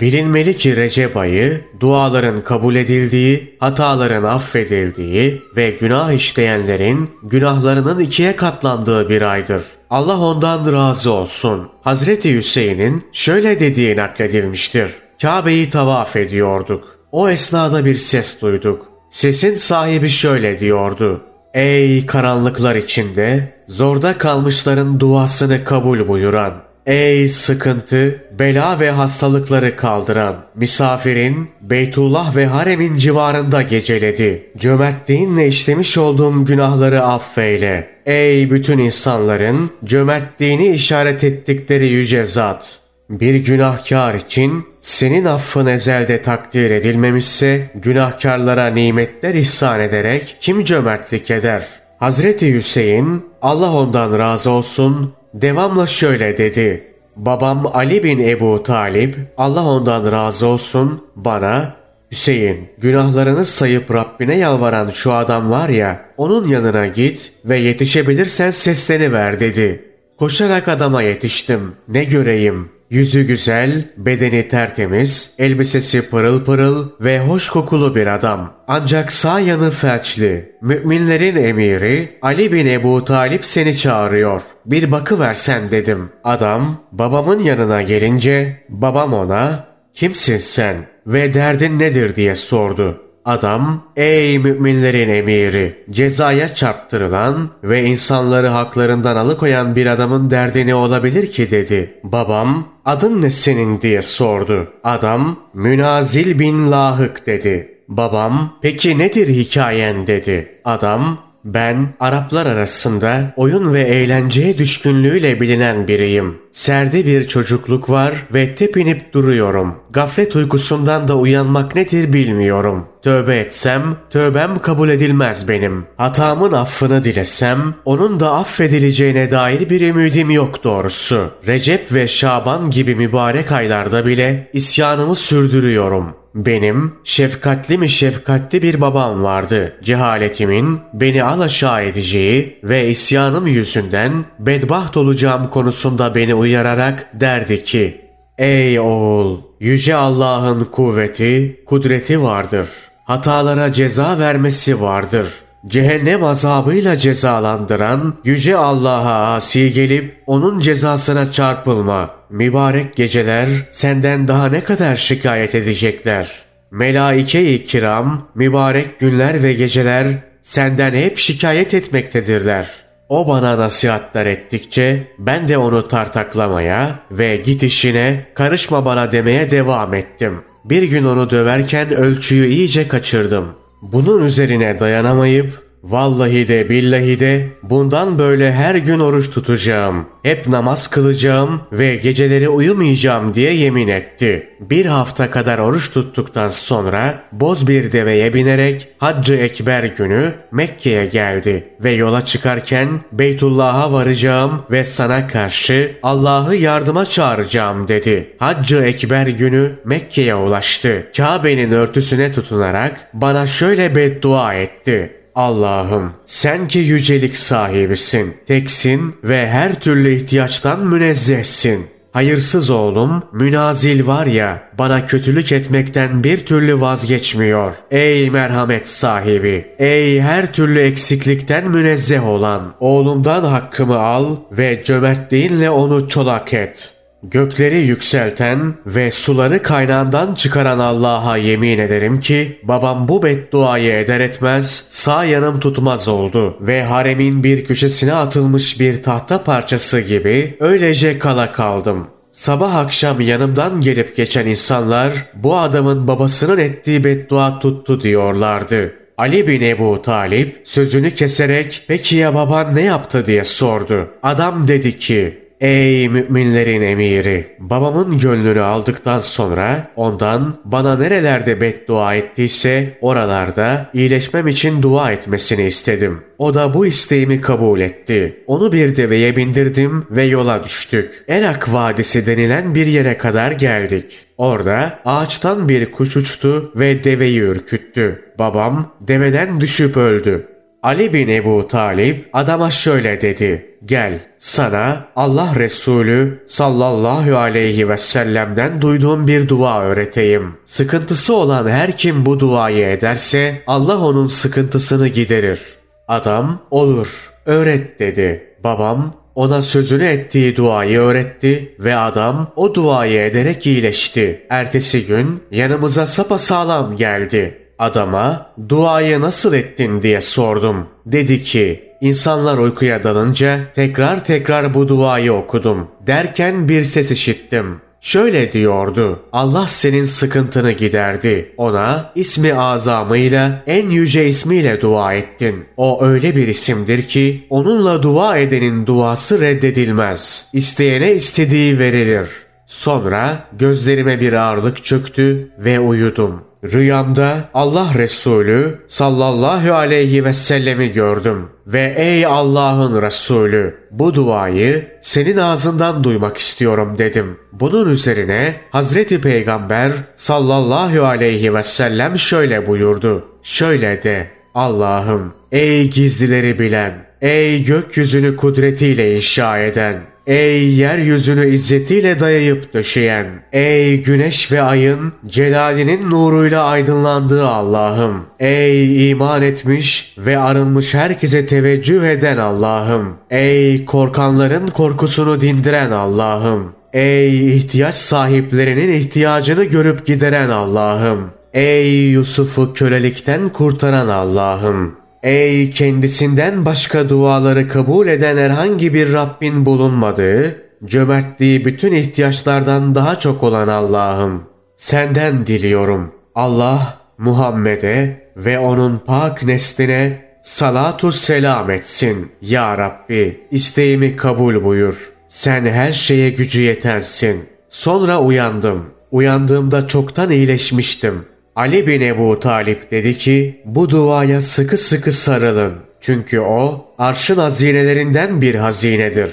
Bilinmeli ki Recep ayı duaların kabul edildiği, hataların affedildiği ve günah işleyenlerin günahlarının ikiye katlandığı bir aydır. Allah ondan razı olsun. Hazreti Hüseyin'in şöyle dediği nakledilmiştir. Kabe'yi tavaf ediyorduk. O esnada bir ses duyduk. Sesin sahibi şöyle diyordu. Ey karanlıklar içinde, zorda kalmışların duasını kabul buyuran, Ey sıkıntı, bela ve hastalıkları kaldıran, misafirin Beytullah ve haremin civarında geceledi. Cömertliğinle işlemiş olduğum günahları affeyle. Ey bütün insanların cömertliğini işaret ettikleri yüce zat! Bir günahkar için senin affın ezelde takdir edilmemişse günahkarlara nimetler ihsan ederek kim cömertlik eder? Hazreti Hüseyin Allah ondan razı olsun Devamla şöyle dedi. Babam Ali bin Ebu Talip, Allah ondan razı olsun, bana Hüseyin, günahlarını sayıp Rabbine yalvaran şu adam var ya, onun yanına git ve yetişebilirsen sesleniver dedi. Koşarak adama yetiştim. Ne göreyim? Yüzü güzel, bedeni tertemiz, elbisesi pırıl pırıl ve hoş kokulu bir adam. Ancak sağ yanı felçli. Müminlerin emiri Ali bin Ebu Talip seni çağırıyor. Bir bakı versen dedim. Adam babamın yanına gelince babam ona kimsin sen ve derdin nedir diye sordu. Adam, ey müminlerin emiri, cezaya çarptırılan ve insanları haklarından alıkoyan bir adamın derdini olabilir ki dedi. Babam, adın ne senin diye sordu. Adam, Münazil bin Lahık dedi. Babam, peki nedir hikayen dedi. Adam, ben Araplar arasında oyun ve eğlenceye düşkünlüğüyle bilinen biriyim. Serde bir çocukluk var ve tepinip duruyorum. Gaflet uykusundan da uyanmak nedir bilmiyorum. Tövbe etsem, tövbem kabul edilmez benim. Hatamın affını dilesem, onun da affedileceğine dair bir ümidim yok doğrusu. Recep ve Şaban gibi mübarek aylarda bile isyanımı sürdürüyorum. Benim şefkatli mi şefkatli bir babam vardı. Cehaletimin beni alaşağı edeceği ve isyanım yüzünden bedbaht olacağım konusunda beni uyararak derdi ki Ey oğul! Yüce Allah'ın kuvveti, kudreti vardır. Hatalara ceza vermesi vardır. Cehennem azabıyla cezalandıran Yüce Allah'a asi gelip onun cezasına çarpılma. Mübarek geceler senden daha ne kadar şikayet edecekler? Melaike-i kiram, mübarek günler ve geceler senden hep şikayet etmektedirler. O bana nasihatler ettikçe ben de onu tartaklamaya ve git işine karışma bana demeye devam ettim. Bir gün onu döverken ölçüyü iyice kaçırdım. Bunun üzerine dayanamayıp Vallahi de billahi de bundan böyle her gün oruç tutacağım. Hep namaz kılacağım ve geceleri uyumayacağım diye yemin etti. Bir hafta kadar oruç tuttuktan sonra boz bir deveye binerek Haccı Ekber günü Mekke'ye geldi ve yola çıkarken Beytullah'a varacağım ve sana karşı Allah'ı yardıma çağıracağım dedi. Haccı Ekber günü Mekke'ye ulaştı. Kabe'nin örtüsüne tutunarak bana şöyle beddua etti. Allah'ım sen ki yücelik sahibisin, teksin ve her türlü ihtiyaçtan münezzehsin. Hayırsız oğlum münazil var ya bana kötülük etmekten bir türlü vazgeçmiyor. Ey merhamet sahibi, ey her türlü eksiklikten münezzeh olan oğlumdan hakkımı al ve cömertliğinle onu çolak et.'' Gökleri yükselten ve suları kaynağından çıkaran Allah'a yemin ederim ki babam bu bedduayı eder etmez sağ yanım tutmaz oldu ve haremin bir köşesine atılmış bir tahta parçası gibi öylece kala kaldım. Sabah akşam yanımdan gelip geçen insanlar bu adamın babasının ettiği beddua tuttu diyorlardı. Ali bin Ebu Talip sözünü keserek peki ya baban ne yaptı diye sordu. Adam dedi ki Ey müminlerin emiri! Babamın gönlünü aldıktan sonra ondan bana nerelerde beddua ettiyse oralarda iyileşmem için dua etmesini istedim. O da bu isteğimi kabul etti. Onu bir deveye bindirdim ve yola düştük. Erak Vadisi denilen bir yere kadar geldik. Orada ağaçtan bir kuş uçtu ve deveyi ürküttü. Babam deveden düşüp öldü. Ali bin Ebu Talip adama şöyle dedi. Gel sana Allah Resulü sallallahu aleyhi ve sellem'den duyduğum bir dua öğreteyim. Sıkıntısı olan her kim bu duayı ederse Allah onun sıkıntısını giderir. Adam olur öğret dedi. Babam ona sözünü ettiği duayı öğretti ve adam o duayı ederek iyileşti. Ertesi gün yanımıza sapasağlam geldi. Adama duayı nasıl ettin diye sordum. Dedi ki insanlar uykuya dalınca tekrar tekrar bu duayı okudum. Derken bir ses işittim. Şöyle diyordu. Allah senin sıkıntını giderdi. Ona ismi azamıyla en yüce ismiyle dua ettin. O öyle bir isimdir ki onunla dua edenin duası reddedilmez. İsteyene istediği verilir. Sonra gözlerime bir ağırlık çöktü ve uyudum. Rüyamda Allah Resulü sallallahu aleyhi ve sellemi gördüm ve ey Allah'ın Resulü bu duayı senin ağzından duymak istiyorum dedim. Bunun üzerine Hazreti Peygamber sallallahu aleyhi ve sellem şöyle buyurdu. Şöyle de Allah'ım ey gizlileri bilen, ey gökyüzünü kudretiyle inşa eden, Ey yeryüzünü izzetiyle dayayıp döşeyen, ey güneş ve ayın celalinin nuruyla aydınlandığı Allah'ım, ey iman etmiş ve arınmış herkese teveccüh eden Allah'ım, ey korkanların korkusunu dindiren Allah'ım, ey ihtiyaç sahiplerinin ihtiyacını görüp gideren Allah'ım, ey Yusuf'u kölelikten kurtaran Allah'ım, Ey kendisinden başka duaları kabul eden herhangi bir Rabbin bulunmadığı, cömertliği bütün ihtiyaçlardan daha çok olan Allah'ım. Senden diliyorum. Allah Muhammed'e ve onun pak nesline salatu selam etsin. Ya Rabbi isteğimi kabul buyur. Sen her şeye gücü yetensin. Sonra uyandım. Uyandığımda çoktan iyileşmiştim. Ali bin Ebu Talip dedi ki bu duaya sıkı sıkı sarılın. Çünkü o arşın hazinelerinden bir hazinedir.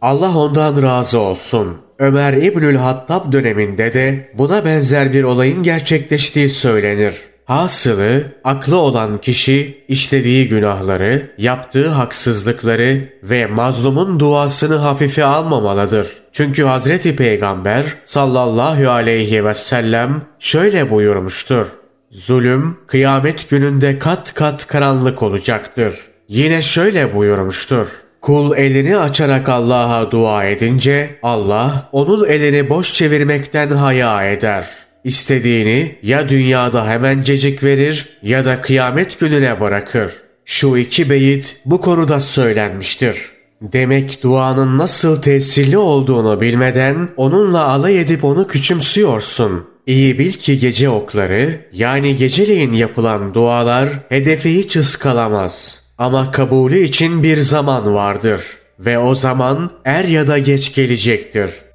Allah ondan razı olsun. Ömer İbnül Hattab döneminde de buna benzer bir olayın gerçekleştiği söylenir. Hasılı aklı olan kişi işlediği günahları, yaptığı haksızlıkları ve mazlumun duasını hafife almamalıdır. Çünkü Hazreti Peygamber sallallahu aleyhi ve sellem şöyle buyurmuştur. Zulüm kıyamet gününde kat kat karanlık olacaktır. Yine şöyle buyurmuştur. Kul elini açarak Allah'a dua edince Allah onun elini boş çevirmekten haya eder. İstediğini ya dünyada hemencecik verir ya da kıyamet gününe bırakır. Şu iki beyit bu konuda söylenmiştir. Demek duanın nasıl tesirli olduğunu bilmeden onunla alay edip onu küçümsüyorsun. İyi bil ki gece okları yani geceleyin yapılan dualar hedefi hiç ıskalamaz. Ama kabulü için bir zaman vardır ve o zaman er ya da geç gelecektir.''